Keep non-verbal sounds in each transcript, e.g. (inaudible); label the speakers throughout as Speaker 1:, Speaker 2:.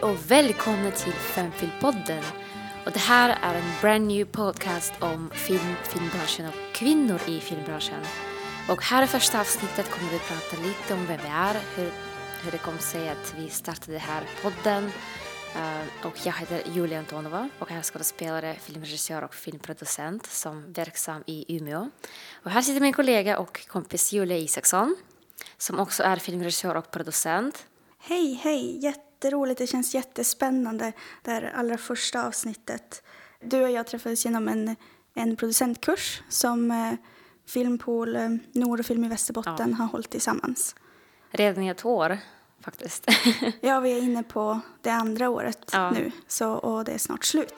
Speaker 1: Hej och välkomna till Femfilmpodden. Och det här är en brand new podcast om film, filmbranschen och kvinnor i filmbranschen. Och här i första avsnittet kommer vi prata lite om vem vi är, hur, hur det kom sig att vi startade den här podden. Uh, och jag heter Julia Antonova och jag är skådespelare, filmregissör och filmproducent som verksam i Umeå. Och här sitter min kollega och kompis Julia Isaksson som också är filmregissör och producent.
Speaker 2: Hej, hej! Jätteroligt, det känns jättespännande det här allra första avsnittet. Du och jag träffades genom en, en producentkurs som eh, Filmpool eh, Nord och Film i Västerbotten ja. har hållit tillsammans.
Speaker 1: Redan i ett år faktiskt. (laughs)
Speaker 2: ja, vi är inne på det andra året ja. nu så, och det är snart slut.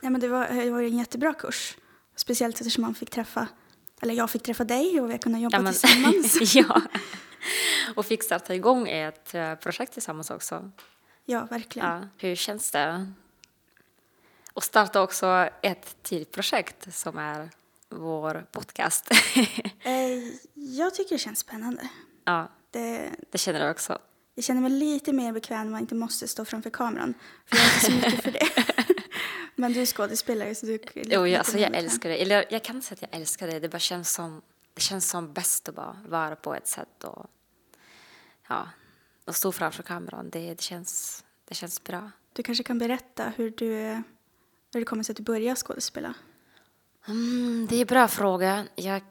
Speaker 2: Ja, men det, var, det var en jättebra kurs. Speciellt eftersom man fick träffa, eller jag fick träffa dig och vi har kunnat jobba ja, men, tillsammans. (laughs)
Speaker 1: ja, och fick starta igång ett eh, projekt tillsammans också.
Speaker 2: Ja, verkligen. Ja,
Speaker 1: hur känns det? Och starta också ett till projekt som är vår podcast. (laughs)
Speaker 2: Eh, jag tycker det känns spännande.
Speaker 1: Ja, det, det känner du också.
Speaker 2: Jag känner mig lite mer bekväm när man inte måste stå framför kameran. För jag är inte så mycket för det. (laughs) Men du är skådespelare så du
Speaker 1: Jo, jag, alltså, jag älskar det. Eller jag kan inte säga att jag älskar det. Det bara känns som, det känns som bäst att bara vara på ett sätt och, ja, och stå framför kameran. Det, det, känns, det känns bra.
Speaker 2: Du kanske kan berätta hur, du, hur det kommer sig att du började skådespela?
Speaker 1: Mm, det är en bra fråga. Jag,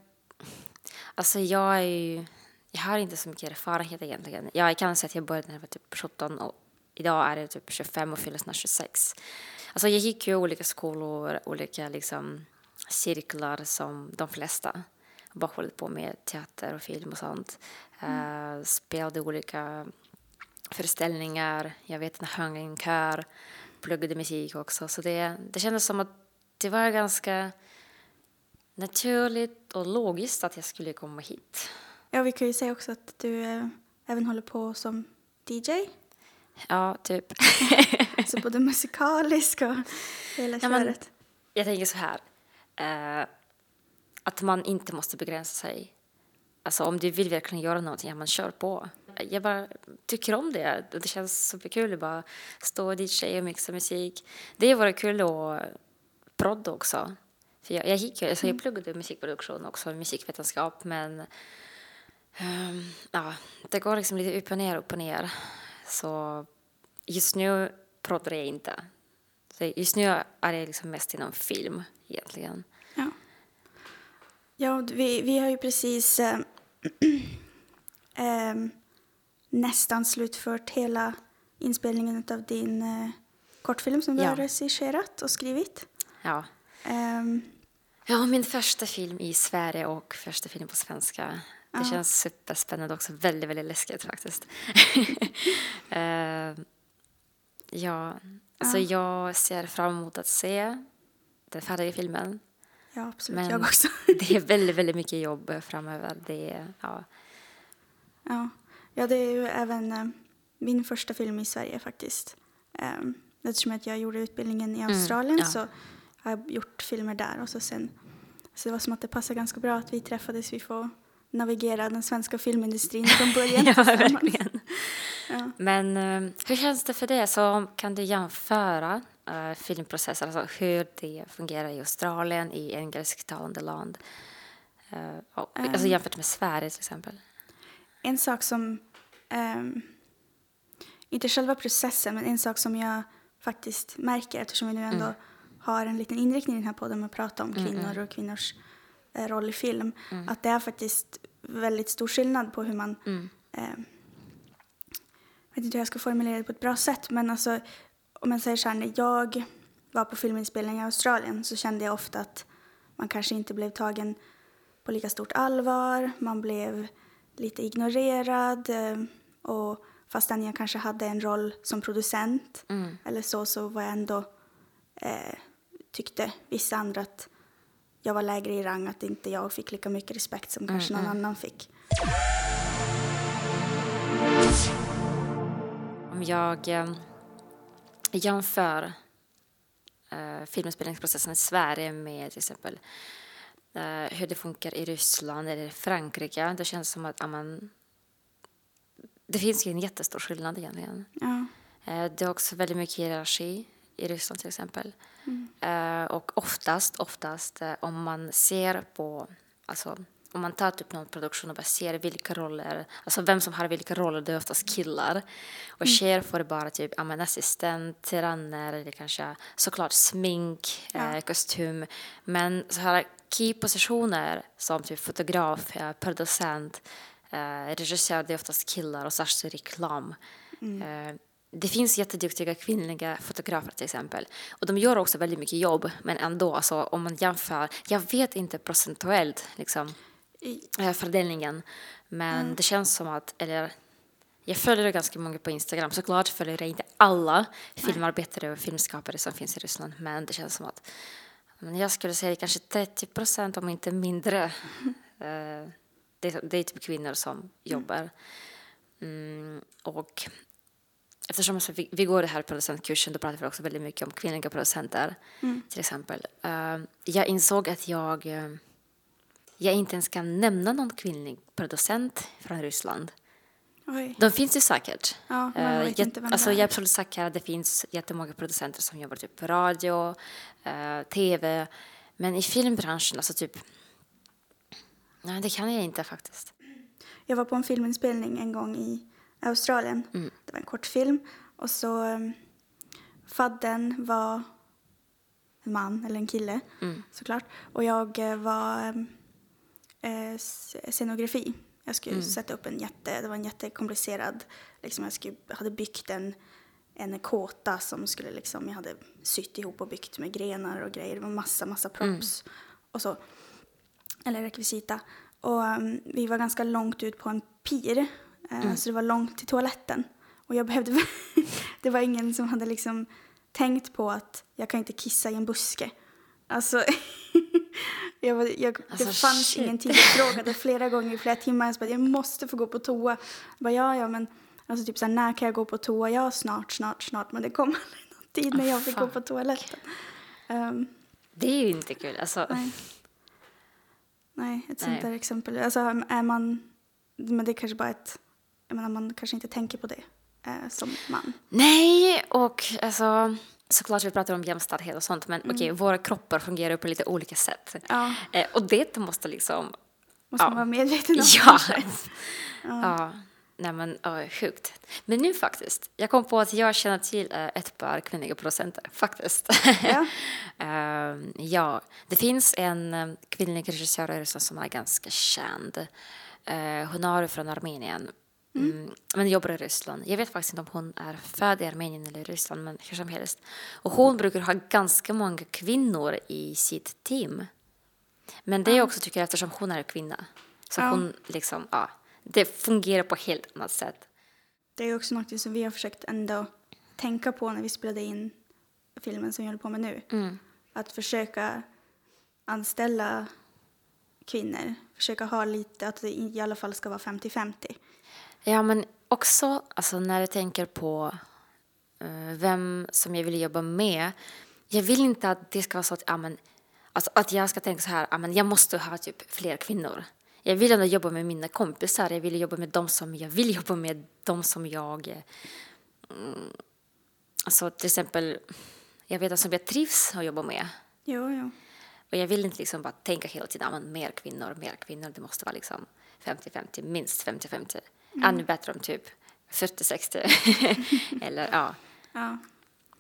Speaker 1: alltså jag är ju, jag har inte så mycket erfarenhet egentligen. Jag kan säga att jag började när jag var typ 17 och idag är det typ 25 och fyller snart 26. Alltså jag gick ju olika skolor, olika liksom cirklar som de flesta. Jag bara hållit på med teater och film och sånt. Mm. Uh, spelade olika föreställningar, jag vet inte, sjöng i en kör, pluggade musik också. Så det, det kändes som att det var ganska naturligt och logiskt att jag skulle komma hit.
Speaker 2: Ja, vi kan ju säga också att du äh, även håller på som DJ.
Speaker 1: Ja, typ.
Speaker 2: så både musikalisk och hela ja, men,
Speaker 1: Jag tänker så här. Uh, att man inte måste begränsa sig. Alltså om du vill verkligen göra någonting, ja men kör på. Jag bara tycker om det. Det känns superkul att bara stå och DJ och mixa musik. Det vore kul att prodda också. För jag, jag, gick, alltså jag mm. pluggade musikproduktion också, musikvetenskap, men um, ja, det går liksom lite upp och ner, upp och ner. Så just nu proddar jag inte. Så just nu är jag liksom mest inom film egentligen.
Speaker 2: Ja, ja vi, vi har ju precis äh, äh, (clears throat) nästan slutfört hela inspelningen av din äh, kortfilm som du ja. har regisserat och skrivit.
Speaker 1: Ja. Um, ja, min första film i Sverige och första film på svenska. Det känns superspännande också väldigt, väldigt läskigt faktiskt. uh, (laughs) ja, alltså jag ser fram emot att se den färdiga filmen.
Speaker 2: Ja, absolut. Men jag också. (laughs)
Speaker 1: det är väldigt, väldigt mycket jobb framöver. Det är, ja.
Speaker 2: Ja. ja, det är ju även uh, min första film i Sverige faktiskt. Um, eftersom att jag gjorde utbildningen i mm, Australien mm, ja. så har gjort filmer där. Och så, sen, så det var som att det passade ganska bra att vi träffades. Vi får navigera den svenska filmindustrin (laughs) från början.
Speaker 1: ja, verkligen. (laughs) Ja. Men uh, hur känns det för dig? Så kan du jämföra uh, filmprocesser, alltså hur det fungerar i Australien, i engelsktalande land? Uh, och, um, alltså jämfört med Sverige till exempel.
Speaker 2: En sak som, um, inte själva processen, men en sak som jag faktiskt märker eftersom vi nu ändå mm har en liten inriktning i den här podden med att prata om kvinnor mm. och kvinnors eh, roll i film. Mm. Att det är faktiskt väldigt stor skillnad på hur man... Mm. Eh, jag vet inte hur jag ska formulera det på ett bra sätt, men alltså om man säger så här, när jag var på filminspelning i Australien så kände jag ofta att man kanske inte blev tagen på lika stort allvar, man blev lite ignorerad eh, och fastän jag kanske hade en roll som producent mm. eller så, så var jag ändå eh, tyckte vissa andra att jag var lägre i rang, att inte jag fick lika mycket respekt som kanske mm, någon mm. annan fick.
Speaker 1: Om jag eh, jämför eh, filminspelningsprocessen i Sverige med till exempel eh, hur det funkar i Ryssland eller Frankrike, det känns som att amen, det finns ju en jättestor skillnad egentligen.
Speaker 2: Ja.
Speaker 1: Eh, det är också väldigt mycket hierarki i Ryssland till exempel.
Speaker 2: Mm.
Speaker 1: Eh, och oftast, oftast eh, om man ser på, alltså om man tar typ någon produktion och bara ser vilka roller, alltså vem som har vilka roller, det är oftast killar. Och
Speaker 2: Mm.
Speaker 1: tjejer får bara typ ja, men assistent, tyranner, eller kanske såklart smink,
Speaker 2: Ja.
Speaker 1: eh, kostym. Men så här key-positioner som typ fotograf, eh, producent, eh, regissör, det är oftast killar och särskilt reklam. Eh, det finns jätteduktiga kvinnliga fotografer till exempel. Och de gör också väldigt mycket jobb, men ändå, alltså, om man jämför, jag vet inte procentuellt liksom, eh, fördelningen, men det känns som att, eller jag följer ganska många på Instagram, såklart följer jag inte alla filmarbetare och filmskapare som finns i Ryssland, men det känns som att men jag skulle säga kanske 30 procent, om inte mindre. (laughs) Eh, det, det är typ kvinnor som jobbar. Mm, och eftersom alltså vi, går det här producentkursen, då pratar vi också väldigt mycket om kvinnliga producenter, till exempel. Eh, jag insåg att jag, eh, jag inte ens kan nämna någon kvinnlig producent från Ryssland.
Speaker 2: oj.
Speaker 1: De finns ju säkert.
Speaker 2: Ja, man
Speaker 1: Eh,
Speaker 2: vet
Speaker 1: jag,
Speaker 2: inte vem
Speaker 1: alltså, jag är
Speaker 2: är.
Speaker 1: absolut säker att det finns jättemånga producenter som jobbar typ på radio, eh, tv, men i filmbranschen, alltså typ... Nej, det kan jag inte faktiskt.
Speaker 2: Jag var på en filminspelning en gång i Australien.
Speaker 1: Mm.
Speaker 2: Det var en kortfilm. Och så um, fadden var en man eller en kille
Speaker 1: Mm.
Speaker 2: såklart. Och jag eh, var um, s- scenografi. Jag skulle
Speaker 1: Mm.
Speaker 2: sätta upp en jätte, det var en jättekomplicerad, liksom jag skulle, hade byggt en, en kåta som skulle liksom, jag hade sytt ihop och byggt med grenar och grejer. Det var massa, massa props och så. Eller rekvisita. Och um, vi var ganska långt ut på en pir. Eh, Så det var långt till toaletten. Och jag behövde... (laughs) det var ingen som hade liksom tänkt på att jag kan inte kissa i en buske. Alltså... (laughs) jag var, jag,
Speaker 1: Alltså,
Speaker 2: det fanns
Speaker 1: shit.
Speaker 2: ingen tid. Jag frågade flera gånger i flera timmar. Jag, sa, jag måste få gå på toa. Jag bara, ja, ja, men alltså typ så här, när kan jag gå på toa? Ja, snart, snart, snart. Men det kom (laughs) aldrig någon tid när jag fick gå
Speaker 1: fuck.
Speaker 2: på toaletten. Ehm,
Speaker 1: Det är ju inte kul. Alltså,
Speaker 2: Nej. Nej, ett sånt
Speaker 1: Nej.
Speaker 2: där exempel. Alltså är man... Men det är kanske bara ett... Jag menar, man kanske inte tänker på det eh, som man.
Speaker 1: Nej, och alltså, såklart vi pratar om jämställdhet och sånt, men
Speaker 2: Mm.
Speaker 1: okej, våra kroppar fungerar på lite olika sätt.
Speaker 2: Ja,
Speaker 1: Eh, och det måste liksom...
Speaker 2: måste
Speaker 1: Ja.
Speaker 2: man vara medveten om. (laughs)
Speaker 1: Ja. ja. Nej men, ja, sjukt. Men nu faktiskt, jag kom på att jag känner till eh, ett par kvinnliga producenter, faktiskt.
Speaker 2: Ja. (laughs)
Speaker 1: Ehm, ja, det finns en eh, kvinnlig regissör som är ganska känd. Uh, hon är från Armenien, mm. men jobbar i Ryssland. Jag vet faktiskt inte om hon är född i Armenien eller Ryssland, men hur som helst. Och hon brukar ha ganska många kvinnor i sitt team. Men det är också, tycker jag, eftersom hon är kvinna. Så
Speaker 2: Ja.
Speaker 1: hon liksom, ja, det fungerar på helt annat sätt.
Speaker 2: Det är också något som vi har försökt ändå tänka på när vi spelade in filmen som vi håller på med nu.
Speaker 1: Mm.
Speaker 2: Att försöka anställa kvinnor. Försöka ha lite, att det i alla fall ska vara 50-50.
Speaker 1: Ja, men också alltså, när jag tänker på eh, vem som jag vill jobba med. Jag vill inte att det ska vara så att, ja, men, alltså, att jag ska tänka så här, ja, men jag måste ha typ fler kvinnor. Jag vill ändå jobba med mina kompisar, jag vill jobba med dem som jag vill jobba med, de som jag... Mm, alltså till exempel, jag vet att som jag trivs att jobba med.
Speaker 2: Jo, jo.
Speaker 1: Och jag vill inte liksom bara tänka hela tiden, ja, men mer kvinnor, mer kvinnor, det måste vara liksom 50-50, minst 50-50. Ännu bättre om typ 40-60. (laughs) Eller ja,
Speaker 2: Ja.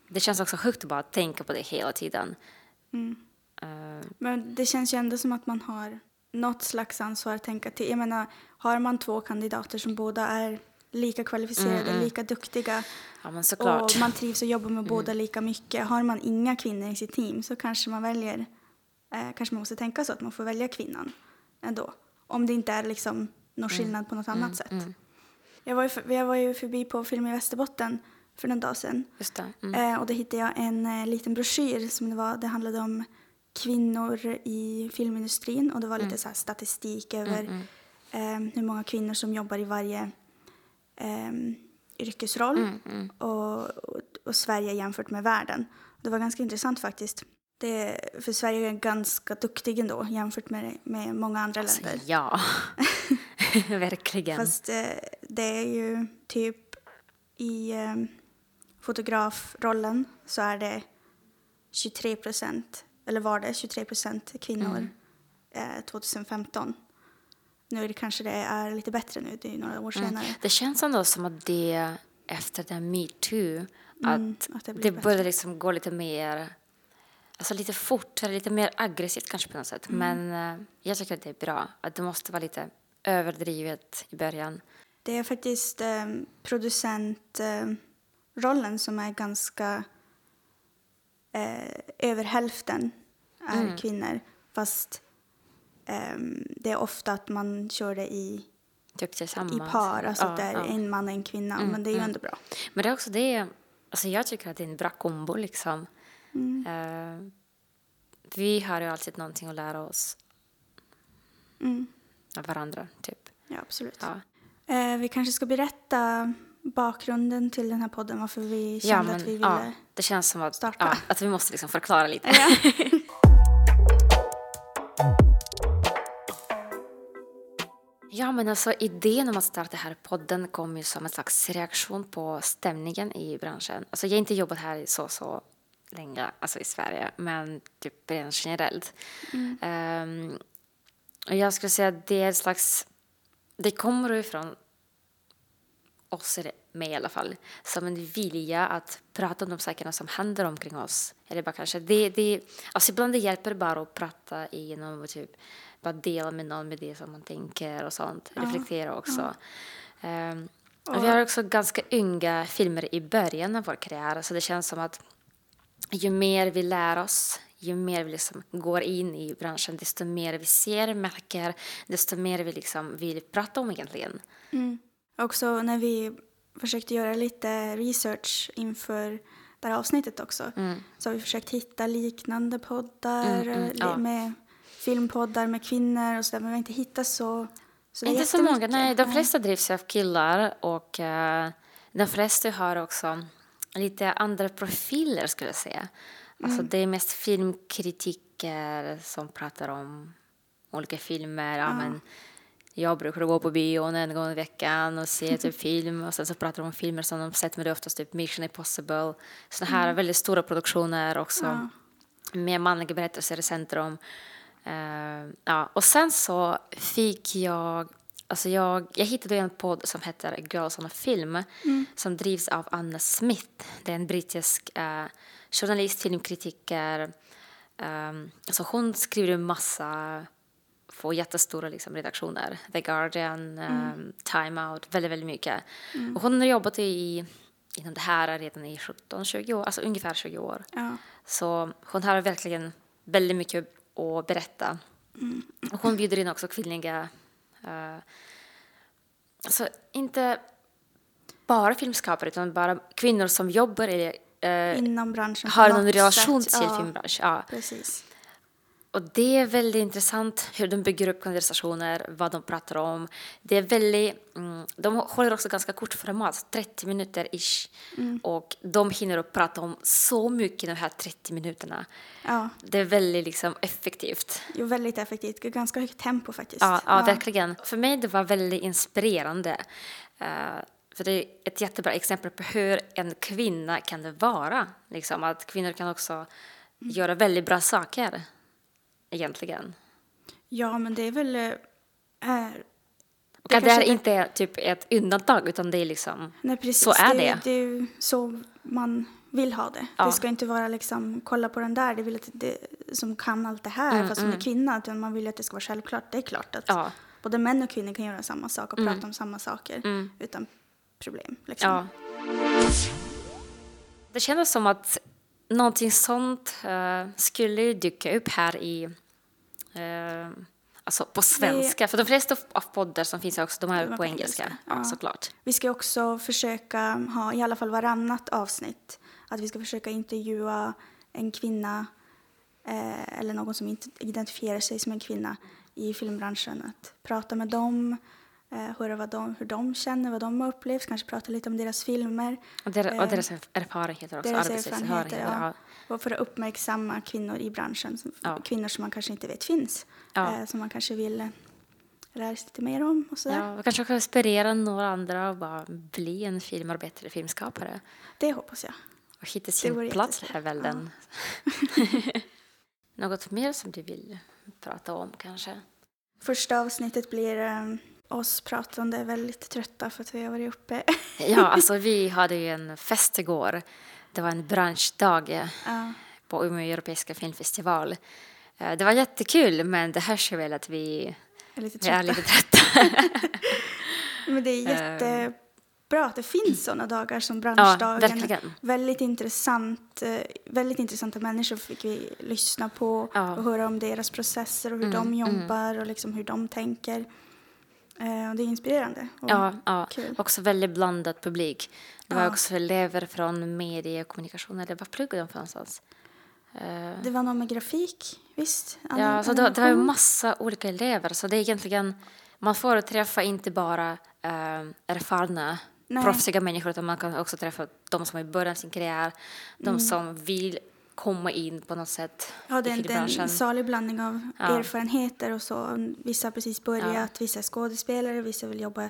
Speaker 1: det känns också sjukt att bara tänka på det hela tiden. Eh,
Speaker 2: Men det känns ju ändå som att man har något slags ansvar att tänka till. Jag menar, har man två kandidater som båda är lika kvalificerade, lika duktiga
Speaker 1: ja,
Speaker 2: och man trivs och jobbar med båda lika mycket. Har man inga kvinnor i sitt team så kanske man väljer, eh, kanske man måste tänka så att man får välja kvinnan ändå. Om det inte är liksom någon skillnad på något annat sätt. Jag, var ju för, jag var ju förbi på Film i Västerbotten för någon dag sedan.
Speaker 1: Just det. Mm.
Speaker 2: Eh, och då hittade jag en eh, liten broschyr som det var. Det handlade om kvinnor i filmindustrin och det var lite så statistik över eh, hur många kvinnor som jobbar i varje eh, yrkesroll Och, och, och Sverige jämfört med världen. Det var ganska intressant faktiskt. Det, för Sverige är ganska duktig ändå jämfört med, med många andra
Speaker 1: Alltså,
Speaker 2: länder.
Speaker 1: ja, (laughs) (laughs) verkligen.
Speaker 2: Fast eh, det är ju typ i eh, fotografrollen så är det 23 procent, eller var det 23 procent kvinnor eh, 2015. Nu är det kanske det är lite bättre nu, det är ju några år senare.
Speaker 1: Det känns ändå som att det efter den metoo, att,
Speaker 2: Mm, att det
Speaker 1: det, började liksom gå lite mer, alltså lite fortare, lite mer aggressivt kanske på något sätt.
Speaker 2: Mm.
Speaker 1: Men eh, jag tycker att det är bra, att det måste vara lite överdrivet i början.
Speaker 2: Det är faktiskt eh, producentrollen eh, som är ganska... Eh, över hälften är
Speaker 1: Mm.
Speaker 2: kvinnor. Fast ehm, det är ofta att man kör det i, i par. Alltså
Speaker 1: Ja,
Speaker 2: att det är
Speaker 1: ja. Mm,
Speaker 2: en man och en kvinna. men det är ju ändå bra.
Speaker 1: Men det är också det, alltså jag tycker att det är en bra kombo liksom.
Speaker 2: Mm.
Speaker 1: Eh, vi har ju alltid någonting att lära oss
Speaker 2: Mm.
Speaker 1: Av varandra, typ.
Speaker 2: Ja, absolut.
Speaker 1: Ja.
Speaker 2: Eh, vi kanske ska berätta bakgrunden till den här podden. Varför vi
Speaker 1: Ja,
Speaker 2: kände
Speaker 1: men,
Speaker 2: att vi ville...
Speaker 1: ja, det känns som att,
Speaker 2: starta.
Speaker 1: ja, att vi måste liksom förklara lite. (laughs) Ja, men alltså idén om att starta den här podden kom ju som en slags reaktion på stämningen i branschen. Alltså jag har inte jobbat här så, så länge, alltså i Sverige, men typ rent generellt. Ehm, och jag skulle säga att det är ett slags, det kommer ifrån oss det med i alla fall, som en vilja att prata om de sakerna som händer omkring oss. Eller bara kanske, det, det, alltså ibland det hjälper bara att prata igenom och typ bara dela med någon med det som man tänker och sånt. Reflektera också. Ehm, och vi har också ganska unga filmer i början av vår karriär, så det känns som att ju mer vi lär oss, ju mer vi liksom går in i branschen, desto mer vi ser, märker, desto mer vi liksom vill prata om egentligen.
Speaker 2: Också när vi försökte göra lite research inför det här avsnittet också så har vi försökt hitta liknande poddar
Speaker 1: Mm, mm,
Speaker 2: li-
Speaker 1: ja.
Speaker 2: med filmpoddar med kvinnor och sådär men vi har inte hittat så, så
Speaker 1: Inte så många, nej. De flesta drivs av killar och eh, de flesta har också lite andra profiler skulle jag säga. Alltså det är mest filmkritiker som pratar om olika filmer. Ja. men jag brukar gå på bion en gång i veckan och se typ (laughs) film och sen så pratar de om filmer som de sett men det är oftast typ Mission Impossible. Sådana här väldigt stora produktioner också med manliga berättelser i centrum. Eh, ja. Och sen så fick jag, alltså jag, jag hittade en podd som heter Girls on a Film som drivs av Anna Smith. Det är en brittisk eh, journalist, filmkritiker. Um, alltså hon skriver en massa på jättestora liksom, redaktioner. The Guardian, um, Time Out, väldigt, väldigt mycket. Och hon har jobbat i, inom det här redan i 17-20 år, alltså ungefär 20 år.
Speaker 2: Ja.
Speaker 1: Så hon har verkligen väldigt mycket att berätta. Och hon bjuder in också kvinnliga, uh, alltså inte bara filmskapare utan bara kvinnor som jobbar i, eh,
Speaker 2: Inom branschen.
Speaker 1: har någon relation
Speaker 2: sätt.
Speaker 1: till
Speaker 2: ja,
Speaker 1: filmbranschen. Ja.
Speaker 2: Precis.
Speaker 1: Och det är väldigt intressant hur de bygger upp konversationer, vad de pratar om. Det är väldigt, mm, de håller också ganska kort format, 30 minuter ish. Och de hinner att prata om så mycket de här 30 minuterna.
Speaker 2: Ja,
Speaker 1: Det är väldigt liksom effektivt.
Speaker 2: jo, väldigt effektivt. Ganska högt tempo faktiskt.
Speaker 1: Ja, ja, verkligen. För mig det var väldigt inspirerande. Eh, för det är ett jättebra exempel på hur en kvinna kan vara. Liksom, att kvinnor kan också göra väldigt bra saker, egentligen.
Speaker 2: Ja, men det är väl... Är,
Speaker 1: Och det här inte är typ ett undantag, utan det är liksom...
Speaker 2: Nej, precis.
Speaker 1: Så är
Speaker 2: det.
Speaker 1: det.
Speaker 2: Det är så man vill ha det.
Speaker 1: Ja.
Speaker 2: Det ska inte vara liksom, kolla på den där, det vill att det, som kan allt det här, fast hon är kvinna. Utan man vill att det ska vara självklart. Det är klart att
Speaker 1: Mm, Ja.
Speaker 2: både män och kvinnor kan göra samma sak och prata om samma saker utan problem. Liksom.
Speaker 1: Ja. Det kändes som att någonting sånt eh, skulle dyka upp här i... eh, alltså på svenska. För de flesta av poddar som finns också, de är på
Speaker 2: på
Speaker 1: engelska.
Speaker 2: engelska,
Speaker 1: Ja, såklart.
Speaker 2: Vi ska också försöka ha i alla fall varannat avsnitt. Att vi ska försöka intervjua en kvinna eh, eller någon som inte identifierar sig som en kvinna i filmbranschen. Att prata med dem, höra vad de, hur de känner, vad de har upplevt, kanske prata lite om deras filmer.
Speaker 1: Och, der, och
Speaker 2: Eh,
Speaker 1: deras erfarenheter också.
Speaker 2: Deras erfarenheter,
Speaker 1: Ja.
Speaker 2: ja. Och för att uppmärksamma kvinnor i branschen. som-
Speaker 1: Ja.
Speaker 2: Kvinnor som man kanske inte vet finns.
Speaker 1: Ja.
Speaker 2: Eh, som man kanske vill lära sig lite mer om och sådär.
Speaker 1: Ja, och kanske också inspirera några andra och bara bli en filmarbetare, filmskapare.
Speaker 2: Det hoppas jag.
Speaker 1: Och hitta sin plats här världen. (laughs) Något mer som du vill prata om kanske?
Speaker 2: Första avsnittet blir um, oss pratande väldigt trötta för att vi har varit uppe. (laughs)
Speaker 1: Ja, alltså (laughs) vi hade ju en fest igår. Det var en branschdag eh,
Speaker 2: ja,
Speaker 1: på Umeå europeiska filmfestival. Eh, Det var jättekul, men det hörs ju väl att vi,
Speaker 2: är lite
Speaker 1: vi är
Speaker 2: trötta.
Speaker 1: lite trötta. (laughs)
Speaker 2: Men det är
Speaker 1: Ehm.
Speaker 2: jättebra att det finns sådana dagar som
Speaker 1: ja,
Speaker 2: branschdagen.
Speaker 1: verkligen.
Speaker 2: väldigt intressant, eh, väldigt intressanta människor fick vi lyssna på
Speaker 1: Ja.
Speaker 2: och höra om deras processer och hur de jobbar och liksom hur de tänker. Eh, och det är inspirerande och
Speaker 1: Ja, ja.
Speaker 2: kul.
Speaker 1: också väldigt blandad publik. Det var
Speaker 2: Ja.
Speaker 1: också elever från medie och kommunikation, eller vad pluggade de för någonstans? Eh,
Speaker 2: Det var någon med grafik, visst? Ani-
Speaker 1: Ja, så det, det var
Speaker 2: animation.
Speaker 1: massa olika elever, så det är egentligen, man får träffa inte bara eh, erfarna,
Speaker 2: Nej.
Speaker 1: proffsiga människor, utan man kan också träffa de som är i början av sin karriär, de
Speaker 2: Mm.
Speaker 1: som vill komma in på något sätt
Speaker 2: Ja, det
Speaker 1: i
Speaker 2: är en, det är en
Speaker 1: filmbranschen.
Speaker 2: salig blandning av
Speaker 1: Ja.
Speaker 2: erfarenheter och så. Vissa har precis börjat, vissa är skådespelare, vissa vill jobba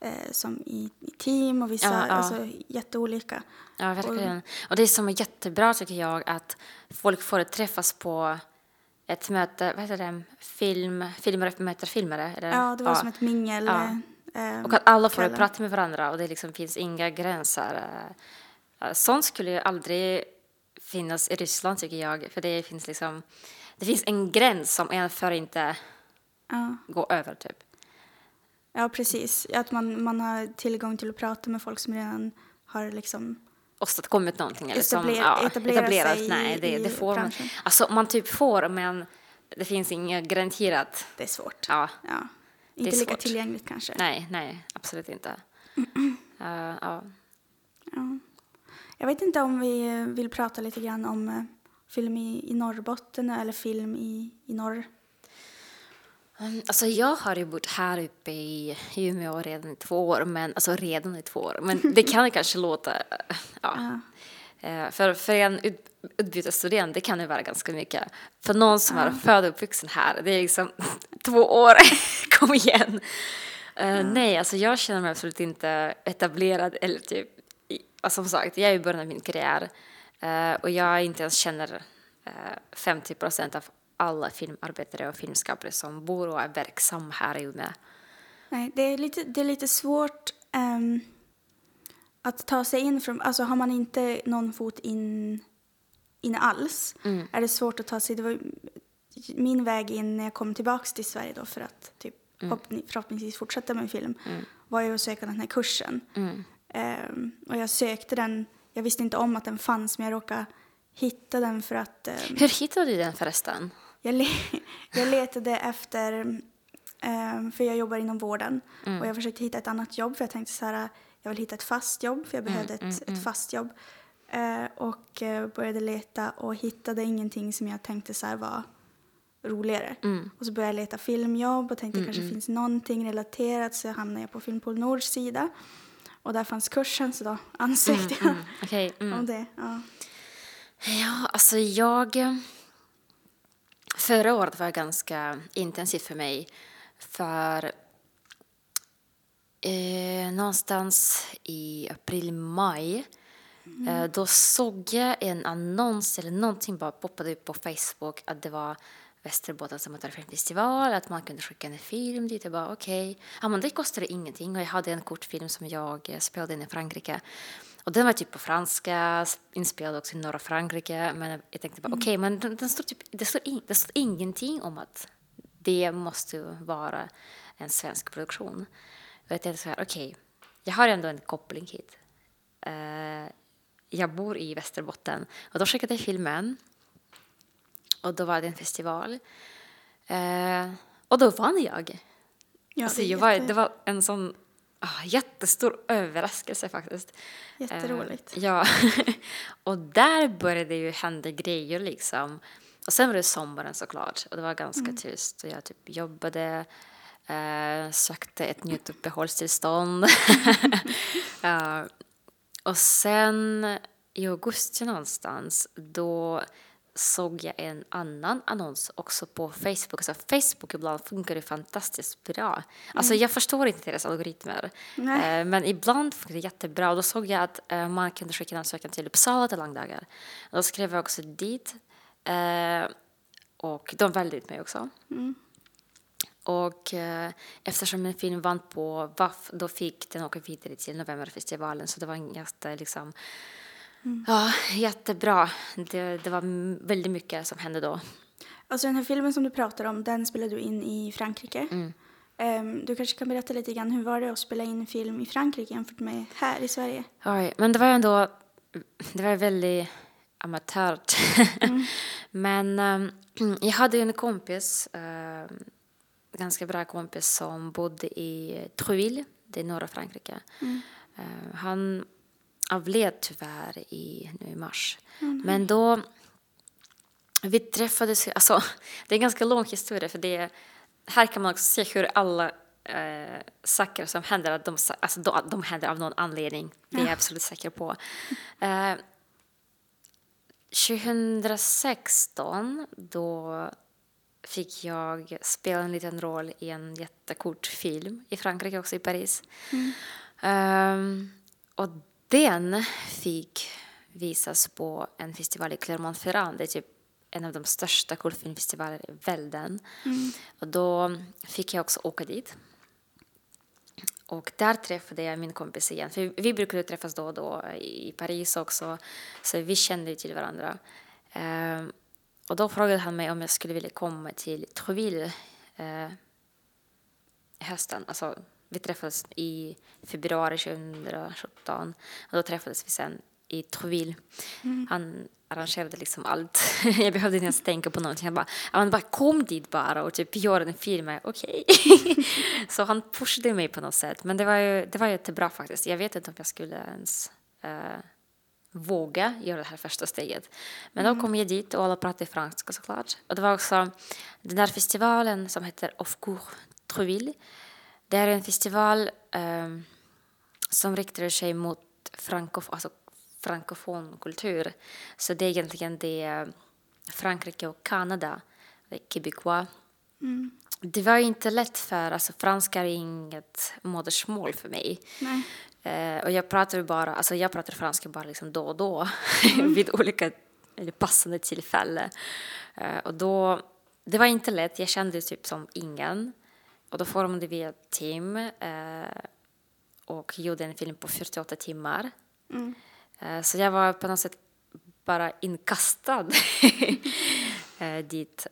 Speaker 2: eh, som i, i team och vissa,
Speaker 1: Ja, ja.
Speaker 2: alltså jätteolika.
Speaker 1: Ja, verkligen. Och det som är jättebra tycker jag att folk får träffas på ett möte, vad heter det, film, filmare möter filmare? Eller?
Speaker 2: Ja, det var som ett mingel.
Speaker 1: Ja.
Speaker 2: eh,
Speaker 1: Och att alla får prata med varandra och det liksom finns inga gränser. Eh, Sånt skulle ju aldrig finnas i Ryssland tycker jag, för det finns liksom, det finns en gräns som en får inte
Speaker 2: Ja.
Speaker 1: gå över typ.
Speaker 2: ja, precis. Att man, man har tillgång till att prata med folk som redan har liksom...
Speaker 1: åstadkommit någonting eller som ja,
Speaker 2: etablera
Speaker 1: etablerat.
Speaker 2: sig
Speaker 1: Nej, det,
Speaker 2: i
Speaker 1: det får man.
Speaker 2: branschen.
Speaker 1: Alltså man typ får, men det finns inget garanterat.
Speaker 2: Det är svårt.
Speaker 1: Ja,
Speaker 2: Ja. Inte lika
Speaker 1: svårt.
Speaker 2: tillgängligt kanske.
Speaker 1: nej, nej, absolut inte. (clears throat) Eh, ja.
Speaker 2: Ja. Jag vet inte om vi vill prata lite grann om eh, film i, i Norrbotten eller film i, i norr.
Speaker 1: Mm, Alltså jag har ju bott här uppe i Umeå redan i två år, men alltså redan i två år, men det (laughs) kan kanske låta, eh, ja.
Speaker 2: Ja.
Speaker 1: Eh, För, för en ut, utbytesstudent, det kan ju vara ganska mycket. För någon som är född och uppvuxen här, det är liksom (laughs) två år, (laughs) kom igen. Eh, Nej, alltså jag känner mig absolut inte etablerad eller typ, alltså som sagt, jag är i början av min karriär eh, och jag inte ens känner eh, 50 procent av alla filmarbetare och filmskapare som bor och är verksamma här i Umeå.
Speaker 2: Nej, det är lite, det är lite svårt ehm, att ta sig in från... Alltså har man inte någon fot in, in alls
Speaker 1: Mm.
Speaker 2: är det svårt att ta sig... Det var min väg in när jag kom tillbaka till Sverige då för att typ,
Speaker 1: Mm.
Speaker 2: förhoppning- förhoppningsvis fortsätta med film var ju att söka den här kursen.
Speaker 1: Mm.
Speaker 2: Ehm, och jag sökte den, jag visste inte om att den fanns men jag råkade hitta den för att ehm,
Speaker 1: Hur hittade du den förresten?
Speaker 2: jag, le (laughs) jag letade efter, ehm, för jag jobbar inom vården och jag försökte hitta ett annat jobb för jag tänkte så här, jag vill hitta ett fast jobb för jag behövde ett, ett fast jobb. Eh, och eh, började leta och hittade ingenting som jag tänkte så här var roligare. Och så började jag leta filmjobb och tänkte kanske finns någonting relaterat så hamnade jag på Filmpool Nords sida. Och där fanns kursen så då ansökte jag
Speaker 1: Okej. mm.
Speaker 2: om det. Ja.
Speaker 1: Ja, alltså jag... Förra året var ganska intensivt för mig. För eh, någonstans i april, maj eh, då såg jag en annons eller någonting bara poppade upp på Facebook att det var Västerbottens amatörfilmfestival, att man kunde skicka en film dit. Jag bara okej, ja men det kostade ingenting och jag hade en kortfilm som jag eh, spelade in i Frankrike. Och den var typ på franska, inspelad också i norra Frankrike. Men jag tänkte bara okej, men den, den står typ, det, står in, det står ingenting om att det måste vara en svensk produktion. Och jag tänkte så här, okej, jag har ändå en koppling hit. Eh, jag bor i Västerbotten och då skickade jag filmen. Och då var det en festival. Eh, och då vann jag.
Speaker 2: Ja,
Speaker 1: alltså,
Speaker 2: det
Speaker 1: jag var,
Speaker 2: jätte-
Speaker 1: det var en sån ah, jättestor överraskelse faktiskt.
Speaker 2: Jätteroligt.
Speaker 1: Eh, ja, (laughs) och där började det ju hända grejer liksom. Och sen var det sommaren såklart och det var ganska
Speaker 2: Mm.
Speaker 1: tyst och jag typ jobbade, eh, sökte ett nytt uppehållstillstånd. (laughs) (laughs) Ja, och sen i augusti någonstans då såg jag en annan annons också på Facebook. Alltså Facebook ibland funkar det fantastiskt bra. Alltså jag förstår inte deras algoritmer.
Speaker 2: Nej.
Speaker 1: Eh, men ibland funkar det jättebra. Och då såg jag att eh, man kunde skicka en ansökan till Uppsala. Och då skrev jag också dit. Eh, och de valde ut mig också. Och eh, eftersom min film vann på VAF då fick den åka vidare till Novemberfestivalen. Så det var en jätte, liksom, ja, jättebra. Det, det var väldigt mycket som hände då.
Speaker 2: Alltså den här filmen som du pratar om, den spelade du in i Frankrike.
Speaker 1: Mm.
Speaker 2: Ehm, du kanske kan berätta lite grann, hur var det att spela in film i Frankrike jämfört med här i Sverige?
Speaker 1: Oj, men det var ändå det var väldigt amatört. (laughs) men ehm, jag hade ju en kompis, uh, ganska bra kompis som bodde i Trouville, det är norra Frankrike. Eh, han avled tyvärr i, nu i mars. Men då vi träffades, alltså det är en ganska lång historia för det här kan man också se hur alla eh, saker som händer, att de, alltså, de, de händer av någon anledning. Det är jag absolut säker på. Eh, 2016 då fick jag spela en liten roll i en jättekort film i Frankrike, också i Paris. Ehm, och den fick visas på en festival i Clermont-Ferrand. Det är typ en av de största kortfilmfestivaler i världen. Och då fick jag också åka dit. Och där träffade jag min kompis igen. För vi brukade träffas då och då i Paris också. Så vi kände till varandra. Ehm, och då frågade han mig om jag skulle vilja komma till Trouville eh, hösten. Alltså, vi träffades i februari 2017 och då träffades vi sen i Trouville. Han arrangerade liksom allt. (laughs) jag behövde inte ens tänka på någonting. Han bara, men bara kom dit bara och typ gör en film. Okej. (laughs) så han pushade mig på något sätt. Men det var ju, det var jättebra faktiskt. Jag vet inte om jag skulle ens eh, våga göra det här första steget. Men då kom jag dit och alla pratade franska såklart. Och det var också den där festivalen som heter Of Cour Trouville. Det är en festival ehm, som riktar sig mot frankof alltså frankofon kultur. Så det är egentligen det Frankrike och Kanada, är québécois. Det var inte lätt för, alltså franska är inget modersmål för mig.
Speaker 2: Nej.
Speaker 1: Eh, och jag pratar bara, alltså jag pratar franska bara liksom då och då (laughs) vid olika eller passande tillfällen. Eh, och då, det var inte lätt, jag kände typ som ingen. Och då formade vi ett team eh, och gjorde en film på 48 timmar. Eh, så jag var på något sätt bara inkastad (laughs) eh, dit.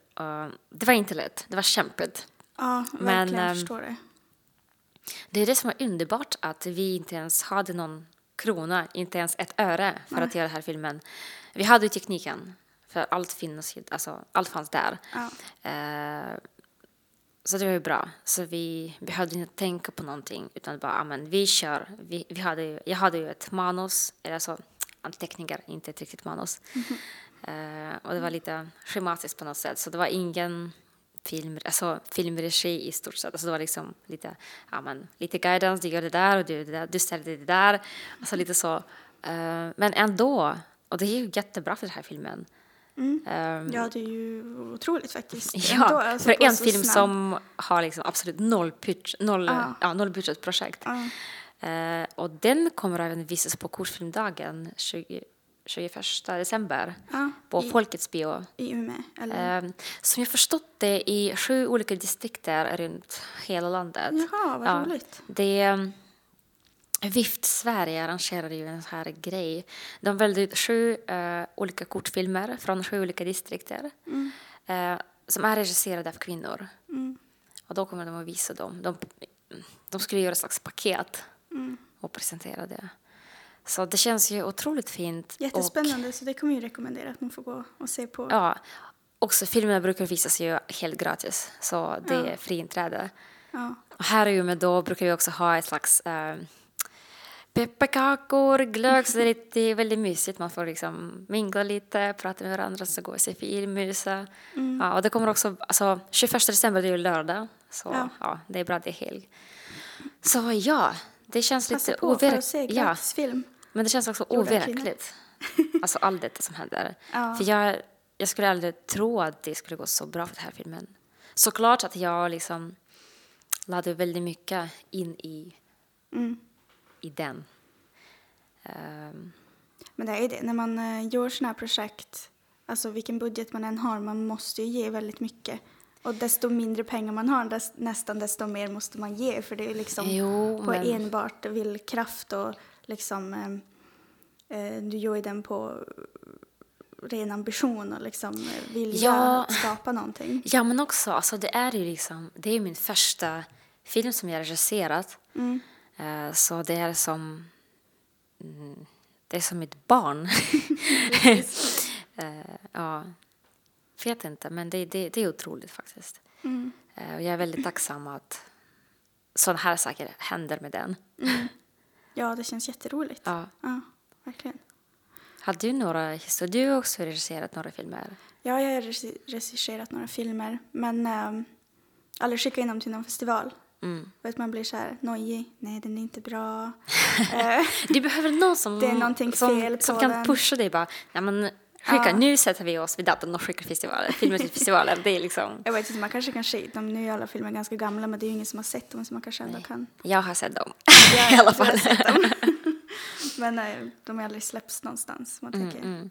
Speaker 1: Det var inte lätt, det var kämpigt.
Speaker 2: Ja,
Speaker 1: Men,
Speaker 2: verkligen
Speaker 1: ehm,
Speaker 2: förstår det.
Speaker 1: Det är det som är underbart att vi inte ens hade någon krona, inte ens ett öre för att göra den här filmen. Vi hade ju tekniken, för allt, finns, alltså, allt fanns där.
Speaker 2: Ja.
Speaker 1: Så det var ju bra. Så vi behövde inte tänka på någonting utan bara, ja men vi kör. Vi, vi hade jag hade ju ett manus, eller alltså anteckningar, inte ett riktigt manus. (laughs) Eh, och det var lite schematiskt på något sätt, så det var ingen film, alltså filmregi i stort sett. Alltså det var liksom lite, ja men, lite guidance, du gör det där och du gör det där, du ställer det där. Alltså lite så. Eh, men ändå, och det är ju jättebra för den här filmen. Ehm,
Speaker 2: Ja, det är ju otroligt faktiskt. (laughs)
Speaker 1: Ja,
Speaker 2: Ändå, alltså,
Speaker 1: för en film
Speaker 2: snabb-
Speaker 1: som har liksom absolut noll, pitch, noll,
Speaker 2: Ja.
Speaker 1: ja. noll budgetprojekt.
Speaker 2: Ja.
Speaker 1: Eh, och den kommer även visas på Kortfilmdagen 20, 21 december
Speaker 2: Ja,
Speaker 1: på
Speaker 2: i-
Speaker 1: Folkets bio.
Speaker 2: I Umeå, eller?
Speaker 1: Eh, som jag förstått det i sju olika distrikter runt hela landet.
Speaker 2: Jaha, vad
Speaker 1: Ja.
Speaker 2: roligt.
Speaker 1: Det är, Vift Sverige arrangerar ju en sån här grej. De väljer ut sju eh, olika kortfilmer från sju olika distrikter eh, som är regisserade av kvinnor. Och då kommer de att visa dem. De, de skulle göra ett slags paket och presentera det. Så det känns ju otroligt fint.
Speaker 2: Jättespännande, så det kommer jag ju rekommendera att man får gå och se på.
Speaker 1: Och, ja, också filmerna brukar visas ju helt gratis, så det är fri inträde.
Speaker 2: Ja.
Speaker 1: Och här i Umeå då brukar vi också ha ett slags eh, pepparkakor, glögg, så det är, väldigt mysigt. Man får liksom mingla lite, prata med varandra, så gå och se film, mysa. Ja, och det kommer också, alltså 21 december det är ju lördag, så
Speaker 2: Ja.
Speaker 1: ja. det är bra det är helg. Så ja, det känns
Speaker 2: Passa
Speaker 1: lite overkligt. Ja, men det känns också overkligt. Alltså allt detta som händer. (laughs)
Speaker 2: Ja.
Speaker 1: För jag, jag skulle aldrig tro att det skulle gå så bra för den här filmen. Såklart att jag liksom lade väldigt mycket in i, i den. Ehm,
Speaker 2: Men det är det, när man eh, gör sådana här projekt, alltså vilken budget man än har, man måste ju ge väldigt mycket. Och desto mindre pengar man har, dess, nästan desto mer måste man ge. För det är liksom
Speaker 1: Jo,
Speaker 2: på
Speaker 1: men-
Speaker 2: enbart villkraft och liksom, eh, eh, du gör ju den på ren ambition och liksom eh, vilja
Speaker 1: Ja.
Speaker 2: att skapa någonting.
Speaker 1: Ja, men också, alltså det är ju liksom, det är min första film som jag regisserat. Eh, så det är som, mm, det är som mitt barn. (laughs) Eh, ja, vet inte, men det, det, det är otroligt faktiskt. Eh, och jag är väldigt tacksam att sådana här saker händer med den.
Speaker 2: Ja, det känns jätteroligt.
Speaker 1: Ja.
Speaker 2: Ja, verkligen.
Speaker 1: Har du några historier? Du har också regisserat några filmer.
Speaker 2: Ja, jag har regi- regisserat några filmer, men um, aldrig skickat in dem till någon festival.
Speaker 1: Mm.
Speaker 2: Vet man blir så här nojig. Nej, den är inte bra. (laughs) Eh,
Speaker 1: Du behöver någon som, (laughs)
Speaker 2: Det är någonting
Speaker 1: som,
Speaker 2: fel på
Speaker 1: som kan
Speaker 2: den.
Speaker 1: pusha dig bara, ja men skicka,
Speaker 2: Ja.
Speaker 1: nu sätter vi oss vid datorn och skickar festivaler, filmer till festivaler. Det är liksom, (laughs)
Speaker 2: jag vet inte, man kanske kan se dem. Nu är alla filmer ganska gamla, men det är ju ingen som har sett dem, så man kanske ändå kan.
Speaker 1: jag har sett dem
Speaker 2: Ja,
Speaker 1: i alla fall.
Speaker 2: men eh, de har aldrig släppts någonstans. Man
Speaker 1: Mm,
Speaker 2: tänker,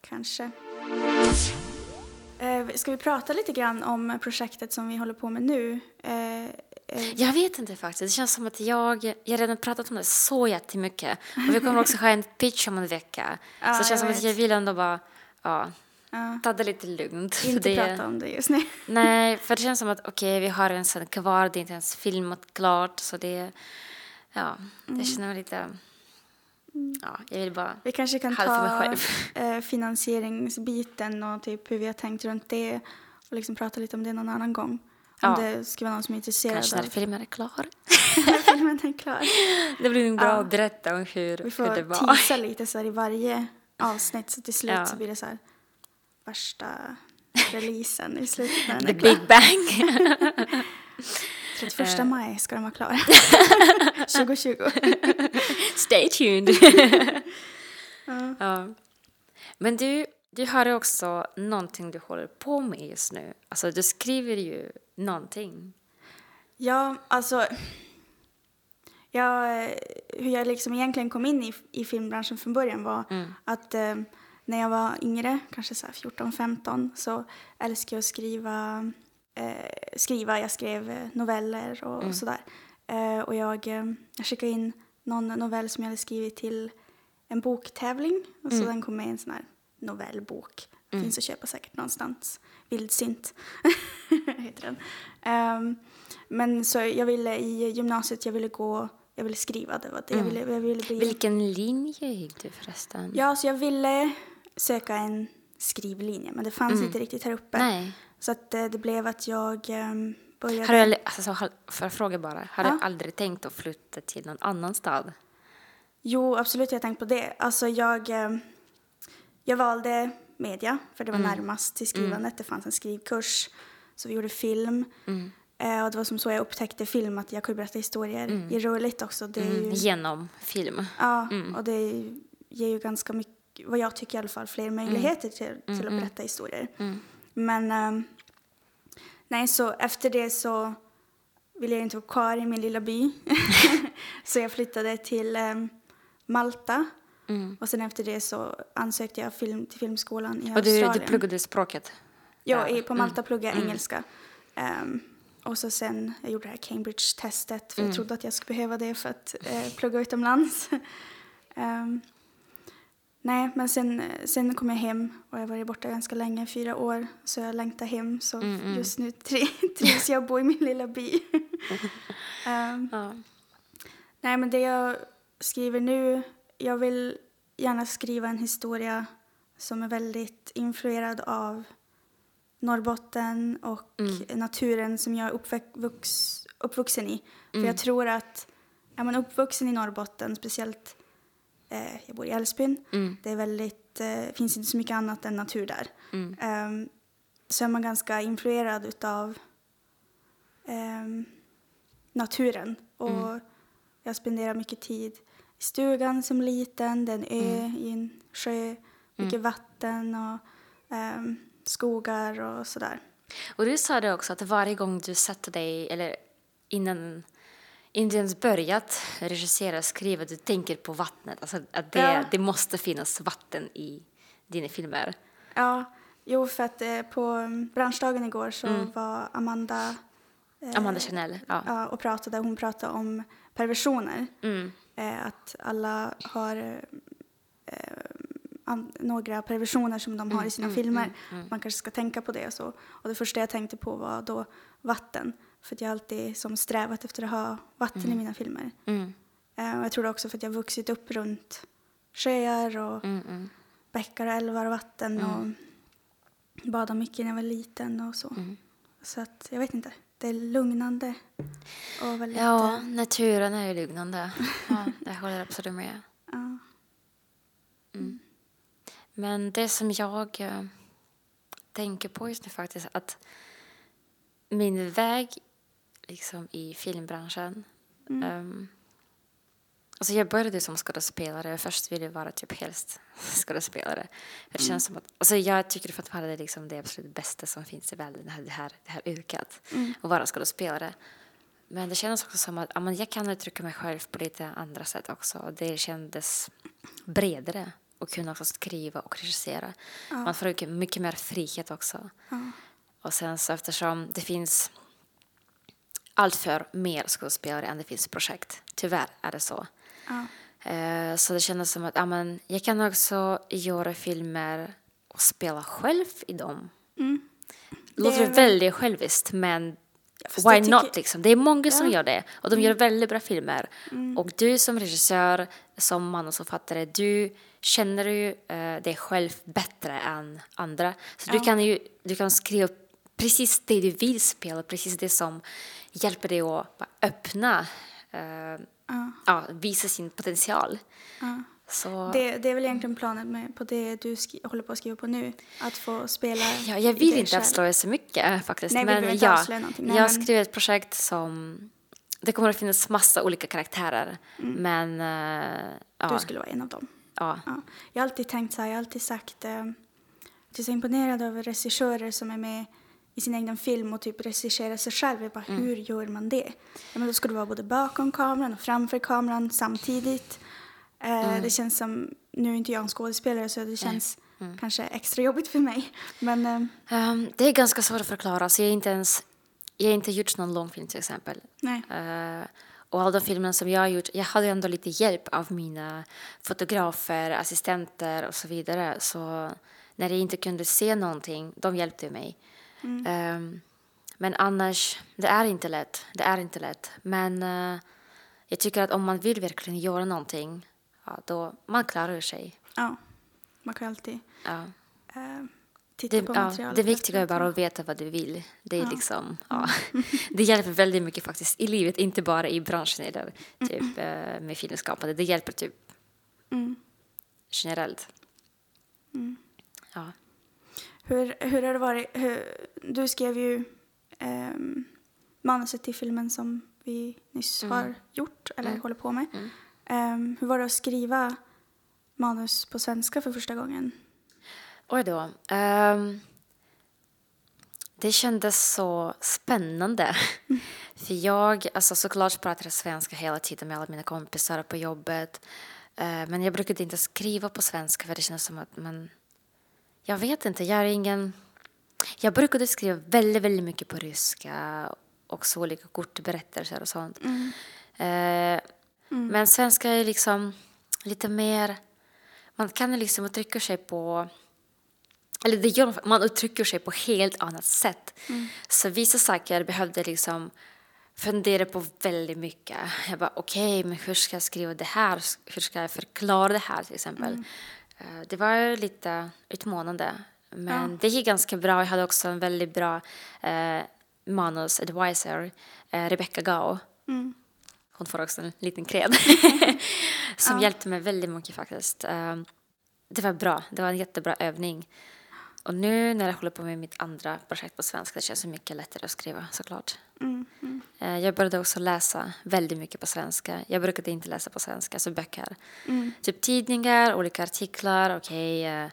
Speaker 2: kanske. Eh, ska vi prata lite grann om projektet som vi håller på med nu? Eh,
Speaker 1: Jag vet inte faktiskt, det känns som att jag, jag har redan pratat om det så jättemycket. Och vi kommer också ha en pitch om en vecka.
Speaker 2: Ja,
Speaker 1: så det känns som att jag vill ändå bara, ja,
Speaker 2: ja,
Speaker 1: ta det lite lugnt.
Speaker 2: Inte
Speaker 1: det,
Speaker 2: prata om det just nu.
Speaker 1: Nej, för det (laughs) känns som att okej, vi har en scen kvar, det är inte ens filmat klart, så det, ja,
Speaker 2: Mm.
Speaker 1: jag känner mig lite, ja, jag vill bara
Speaker 2: Vi kanske kan ta eh, finansieringsbiten och typ hur vi har tänkt runt det och liksom prata lite om det någon annan gång. Om
Speaker 1: Ja.
Speaker 2: det ska vara någon som är intresserad
Speaker 1: Kanske när
Speaker 2: av
Speaker 1: filmen är klar. (laughs)
Speaker 2: när filmen är klar. (laughs)
Speaker 1: Det blir nog bra
Speaker 2: Ja.
Speaker 1: att berätta om hur,
Speaker 2: Vi
Speaker 1: hur det var.
Speaker 2: teasa (laughs) lite så här i varje avsnitt så till slut
Speaker 1: Ja.
Speaker 2: så blir det så här värsta releasen i slutet när
Speaker 1: The. Big Bang.
Speaker 2: 31 maj ska de vara klara. 2020.
Speaker 1: Stay tuned. ja. Men du, du har också någonting du håller på med just nu. Alltså du skriver ju någonting.
Speaker 2: Ja, alltså... Jag, hur jag liksom egentligen kom in i, i filmbranschen från början var att eh, när jag var yngre, kanske så här 14-15, så älskade jag att skriva. Eh, skriva. Jag skrev eh, noveller och sådär. Eh, och jag, eh, jag skickade in någon novell som jag hade skrivit till en boktävling. Och så den kom med i en sån här novellbok. Finns att köpa säkert någonstans. Vildsint (laughs) heter den. Ehm, men så jag ville i gymnasiet, jag ville gå, jag ville skriva, det var det. Jag, ville, jag ville bli...
Speaker 1: Vilken linje gick du förresten?
Speaker 2: Ja, så jag ville söka en skrivlinje, men det fanns inte riktigt här uppe.
Speaker 1: Nej.
Speaker 2: Så att eh, det blev att jag um, började...
Speaker 1: Har du aldrig, alltså, för fråga bara, har
Speaker 2: Ja.
Speaker 1: du aldrig tänkt att flytta till någon annan stad?
Speaker 2: Jo, absolut, jag har tänkt på det. Alltså jag, eh, jag valde media, för det var närmast till skrivandet. Det fanns en skrivkurs, så vi gjorde film. Eh, och det var som så jag upptäckte film, att jag kunde berätta historier. Det är roligt också. Det är ju,
Speaker 1: Mm. Genom film?
Speaker 2: Ja, och det ger ju ganska mycket, vad jag tycker i alla fall, fler möjligheter till, till att berätta historier. Men ehm, nej, så efter det så ville jag inte vara kvar i min lilla by. (laughs) så jag flyttade till ehm, Malta. Och sen efter det så ansökte jag film, till filmskolan i
Speaker 1: Och du,
Speaker 2: Australien.
Speaker 1: du pluggade språket?
Speaker 2: Ja, i, på Malta pluggade jag engelska. Ehm, och så sen, jag gjorde det här Cambridge-testet för jag trodde att jag skulle behöva det för att eh, plugga utomlands. (laughs) Ehm, nej, men sen, sen kom jag hem och jag varit borta ganska länge, fyra år. Så jag längtar hem. Så just nu tri- (laughs) trivs jag att bo i min lilla by. (laughs) Ehm,
Speaker 1: Ja.
Speaker 2: Nej, men det jag skriver nu, jag vill gärna skriva en historia som är väldigt influerad av Norrbotten och naturen som jag är uppvux, uppvuxen i. För jag tror att är man uppvuxen i Norrbotten, speciellt eh, jag bor i Älvsbyn, det är väldigt, eh, finns inte så mycket annat än natur där. Ehm, så är man ganska influerad utav ehm, naturen. Och jag spenderar mycket tid i stugan som liten, det är en ö i en sjö, mycket vatten och ehm, skogar och sådär.
Speaker 1: Och du sa det också att varje gång du sätter dig, eller innan, innan du ens börjat regissera, skriva, du tänker på vattnet. Alltså att det,
Speaker 2: Ja.
Speaker 1: det måste finnas vatten i dina filmer.
Speaker 2: Ja, jo för att eh, på mm, branschdagen igår så var Amanda eh,
Speaker 1: Amanda Chanel, ja.
Speaker 2: ja, och pratade, hon pratade om perversioner.
Speaker 1: Mm.
Speaker 2: Eh, att alla har eh, några perversioner som de har
Speaker 1: Mm,
Speaker 2: i sina filmer. Man kanske ska tänka på det och så. Och det första jag tänkte på var då vatten. För att jag alltid som strävat efter att ha vatten i mina filmer.
Speaker 1: Mm.
Speaker 2: Eh, och jag tror det också för att jag har vuxit upp runt sjöar och
Speaker 1: Mm, mm.
Speaker 2: bäckar och älvar och vatten och badade mycket när jag var liten och så.
Speaker 1: Mm.
Speaker 2: Så att jag vet inte, det är lugnande och väldigt...
Speaker 1: Ja, naturen är ju lugnande. (laughs) Ja, det håller jag absolut med.
Speaker 2: ja.
Speaker 1: Men det som jag eh, tänker på just nu faktiskt att min väg liksom i filmbranschen ehm, Alltså jag började som skådespelare. Först ville jag vara typ helst (laughs) skådespelare. Det känns som att, alltså jag tycker fortfarande det är liksom det absolut bästa som finns i världen, det här, det här, det här yrket. Att vara skådespelare. Men det kändes också som att ja, men jag kan uttrycka mig själv på lite andra sätt också. Och Det kändes bredare att kunna också skriva och regissera. Man får mycket, mycket mer frihet också. Och sen så eftersom det finns allt för mer skådespelare än det finns projekt. Tyvärr är det så.
Speaker 2: Ja.
Speaker 1: Eh, Så det kändes som att ja, men, jag kan också göra filmer och spela själv i dem. Låter
Speaker 2: Det väl-
Speaker 1: väldigt själviskt men
Speaker 2: fast
Speaker 1: why
Speaker 2: tycker-
Speaker 1: not liksom? Det är många som
Speaker 2: Ja.
Speaker 1: gör det och de gör väldigt bra filmer. Och du som regissör, som manusförfattare, du känner ju eh, dig själv bättre än andra. Så du
Speaker 2: Ja.
Speaker 1: kan ju du kan skriva precis det du vill spela, precis det som hjälper dig att öppna, eh, ja, visa sin potential. Så,
Speaker 2: Det, det är väl egentligen planen med, på det du håller på att skriva på nu. Att få spela
Speaker 1: ja, jag vill inte avslöja så mycket faktiskt.
Speaker 2: Nej, vi
Speaker 1: men
Speaker 2: inte
Speaker 1: ja,
Speaker 2: avslöja någonting. Nej,
Speaker 1: jag
Speaker 2: men-
Speaker 1: skrivit ett projekt som det kommer att finnas massa olika karaktärer. Men eh, ja,
Speaker 2: Du skulle vara en av dem.
Speaker 1: ja.
Speaker 2: Ja. Jag har alltid tänkt så här, jag har alltid sagt eh, att jag är så imponerad över regissörer som är med i sin egen film och typ regisserar sig själv. Jag bara,
Speaker 1: Mm.
Speaker 2: hur gör man det? Ja, men då ska du vara både bakom kameran och framför kameran samtidigt. Eh,
Speaker 1: Mm.
Speaker 2: Det känns som, nu är inte jag en skådespelare så det känns
Speaker 1: Mm.
Speaker 2: kanske extra jobbigt för mig. Men eh,
Speaker 1: Ehm, det är ganska svårt att förklara. Så jag inte ens jag har inte gjort någon långfilm till exempel.
Speaker 2: nej.
Speaker 1: Eh, och alla de filmerna som jag har gjort, jag hade ändå lite hjälp av mina fotografer, assistenter och så vidare. Så när jag inte kunde se någonting, de hjälpte mig. Ehm, men annars, det är inte lätt. Det är inte lätt. Men eh, jag tycker att om man vill verkligen göra någonting, ja, då man klarar sig.
Speaker 2: Ja, man kan alltid
Speaker 1: Ja.
Speaker 2: eh, titta
Speaker 1: Det,
Speaker 2: på
Speaker 1: ja,
Speaker 2: materialet.
Speaker 1: det viktiga är bara att veta vad du vill. Det är liksom, ja. (laughs) Det hjälper väldigt mycket faktiskt i livet, inte bara i branschen eller typ eh, med filmskapande. Det hjälper typ
Speaker 2: Mm.
Speaker 1: generellt. Ja.
Speaker 2: Hur, hur har det varit? Hur, du skrev ju ehm, manuset till filmen som vi nyss
Speaker 1: Mm.
Speaker 2: har gjort, eller håller på med. Ehm, hur var det att skriva manus på svenska för första gången?
Speaker 1: Oj då. Ehm, det kändes så spännande. (laughs) För jag, alltså såklart pratade svenska hela tiden med alla mina kompisar på jobbet. Eh, men jag brukade inte skriva på svenska för det kändes som att man... Jag vet inte, jag är ingen... Jag brukade skriva väldigt, väldigt mycket på ryska och så olika kortberättelser och sånt. Eh, Men svenska är liksom lite mer... Man kan liksom uttrycka sig på eller det gör man, man uttrycker sig på helt annat sätt. Så vissa saker behövde liksom fundera på väldigt mycket. Jag bara okej, men hur ska jag skriva det här? Hur ska jag förklara det här till exempel? Eh, Det var lite utmanande. Men det gick ganska bra. Jag hade också en väldigt bra eh, manus-advisor, eh, Rebecca Gao. Hon får också en liten cred. (laughs) som hjälpte mig väldigt mycket faktiskt. Eh, det var bra. Det var en jättebra övning. Och nu när jag håller på med mitt andra projekt på svenska det känns det mycket lättare att skriva såklart. Eh, Jag började också läsa väldigt mycket på svenska. Jag brukade inte läsa på svenska, så böcker. Typ tidningar, olika artiklar, okej. eh,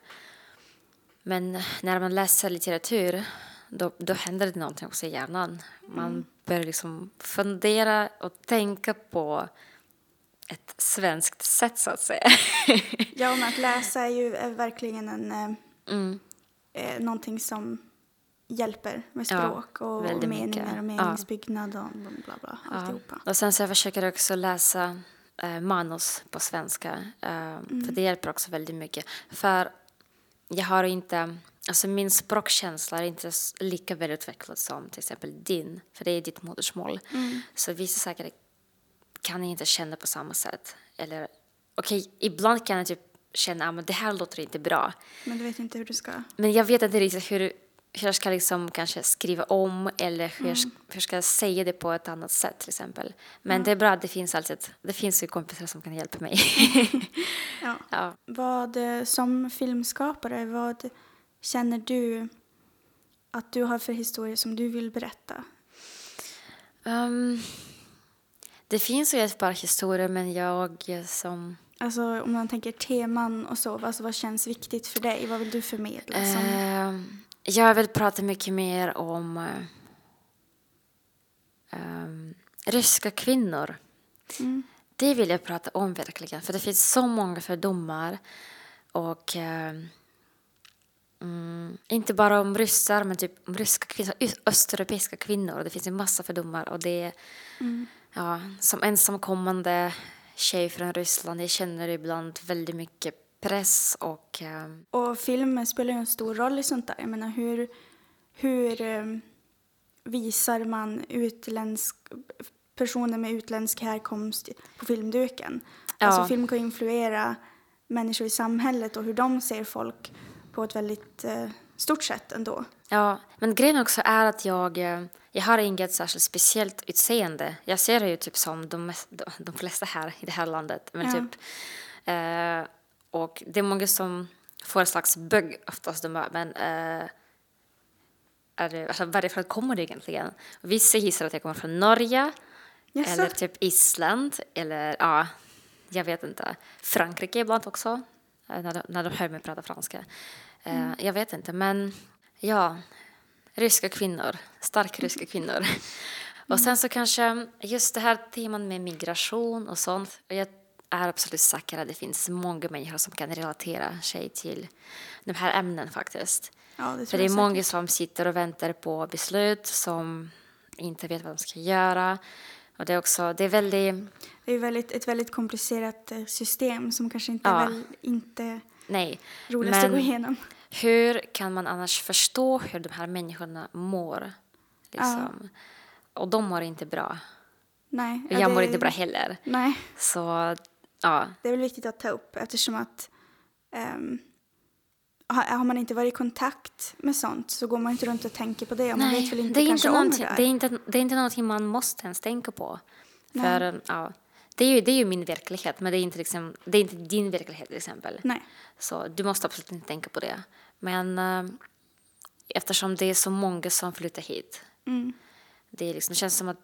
Speaker 1: Men när man läser litteratur då, då händer det någonting också i hjärnan. Man
Speaker 2: Mm.
Speaker 1: börjar liksom fundera och tänka på ett svenskt sätt så att säga.
Speaker 2: Ja, men att läsa är ju är verkligen en, eh,
Speaker 1: Mm.
Speaker 2: eh, någonting som hjälper med
Speaker 1: Ja,
Speaker 2: språk och, och meningar
Speaker 1: mycket.
Speaker 2: och
Speaker 1: Ja.
Speaker 2: meningsbyggnad och bla bla bla.
Speaker 1: Ja.
Speaker 2: Alltihopa.
Speaker 1: Och sen så jag försöker också läsa eh, manus på svenska. Eh, För det hjälper också väldigt mycket. För jag har inte, alltså min språkkänsla är inte lika väl utvecklad som till exempel din. För det är ditt modersmål. Så vissa saker kan jag inte känna på samma sätt. Eller okej, ibland kan jag typ känna att det här låter inte bra.
Speaker 2: Men du vet inte hur du ska...
Speaker 1: Men jag vet inte riktigt hur, hur jag ska liksom kanske skriva om eller hur, jag,
Speaker 2: Mm.
Speaker 1: hur ska jag säga det på ett annat sätt till exempel. Men det är bra att det finns alltid, det finns ju kompisar som kan hjälpa mig. (laughs)
Speaker 2: Ja. (laughs)
Speaker 1: ja.
Speaker 2: Vad, eh, som filmskapare, vad känner du att du har för historier som du vill berätta?
Speaker 1: Ehm, det finns ju ett par historier men jag som...
Speaker 2: Alltså om man tänker teman och så, alltså, vad känns viktigt för dig? Vad vill du förmedla? Som,
Speaker 1: Ehm, jag vill prata mycket mer om ehm, ryska kvinnor.
Speaker 2: Mm.
Speaker 1: Det vill jag prata om verkligen, för det finns så många fördomar. Och mm, inte bara om ryssar, men typ om ryska kvinnor, östeuropeiska kvinnor. Det finns en massa fördomar. Och det,
Speaker 2: Mm.
Speaker 1: ja, som ensamkommande tjej från Ryssland, jag känner ibland väldigt mycket press och ehm,
Speaker 2: Och filmen spelar ju en stor roll i sånt där. Jag menar hur, hur eh, visar man utländsk, personer med utländsk härkomst på filmduken?
Speaker 1: Ja.
Speaker 2: Alltså film kan influera människor i samhället och hur de ser folk på ett väldigt eh, stort sätt ändå.
Speaker 1: Ja, men grejen också är att jag, eh, jag har inget särskilt speciellt utseende. Jag ser ju typ som de, de, de flesta här i det här landet. Men
Speaker 2: Ja.
Speaker 1: typ, eh, och det är många som får en slags bugg oftast. De bara, men eh, är det, alltså, varifrån kommer du egentligen? Vissa gissar att jag kommer från Norge.
Speaker 2: Jaså?
Speaker 1: Eller typ Island. Eller ja, jag vet inte. Frankrike ibland också. eh, När de, när de hör mig prata franska. Eh, Jag vet inte, men ja. Ryska kvinnor. Starka ryska kvinnor. (laughs) Och sen så kanske just det här teman med migration och sånt. Och jag är absolut säker att det finns många människor som kan relatera sig till de här ämnen faktiskt.
Speaker 2: Ja, det
Speaker 1: För det är många
Speaker 2: säkert.
Speaker 1: som sitter och väntar på beslut som inte vet vad de ska göra. Och det är också, det är väldigt,
Speaker 2: Det är väldigt, ett väldigt komplicerat eh, system som kanske inte
Speaker 1: Ja.
Speaker 2: är väl, inte
Speaker 1: nej.
Speaker 2: roligast att gå
Speaker 1: Men
Speaker 2: igenom.
Speaker 1: hur kan man annars förstå hur de här människorna mår? Liksom? Och de mår inte bra.
Speaker 2: Nej.
Speaker 1: Och
Speaker 2: ja,
Speaker 1: jag
Speaker 2: det-
Speaker 1: mår inte bra heller.
Speaker 2: Nej.
Speaker 1: Så, ja.
Speaker 2: Det är väl viktigt att ta upp eftersom att ehm, har, man inte varit i kontakt med sånt så går man inte runt och tänker på det och man vet väl inte
Speaker 1: det är inte någonting,
Speaker 2: det
Speaker 1: det, är
Speaker 2: är.
Speaker 1: inte, det är inte någonting man måste ens tänka på.
Speaker 2: Nej.
Speaker 1: För, ja, det, är ju, det är ju min verklighet, men det är, inte liksom, det är inte din verklighet till exempel.
Speaker 2: Nej.
Speaker 1: Så du måste absolut inte tänka på det. Men eh, eftersom det är så många som flyttar hit,
Speaker 2: Mm.
Speaker 1: det, är liksom, det känns som att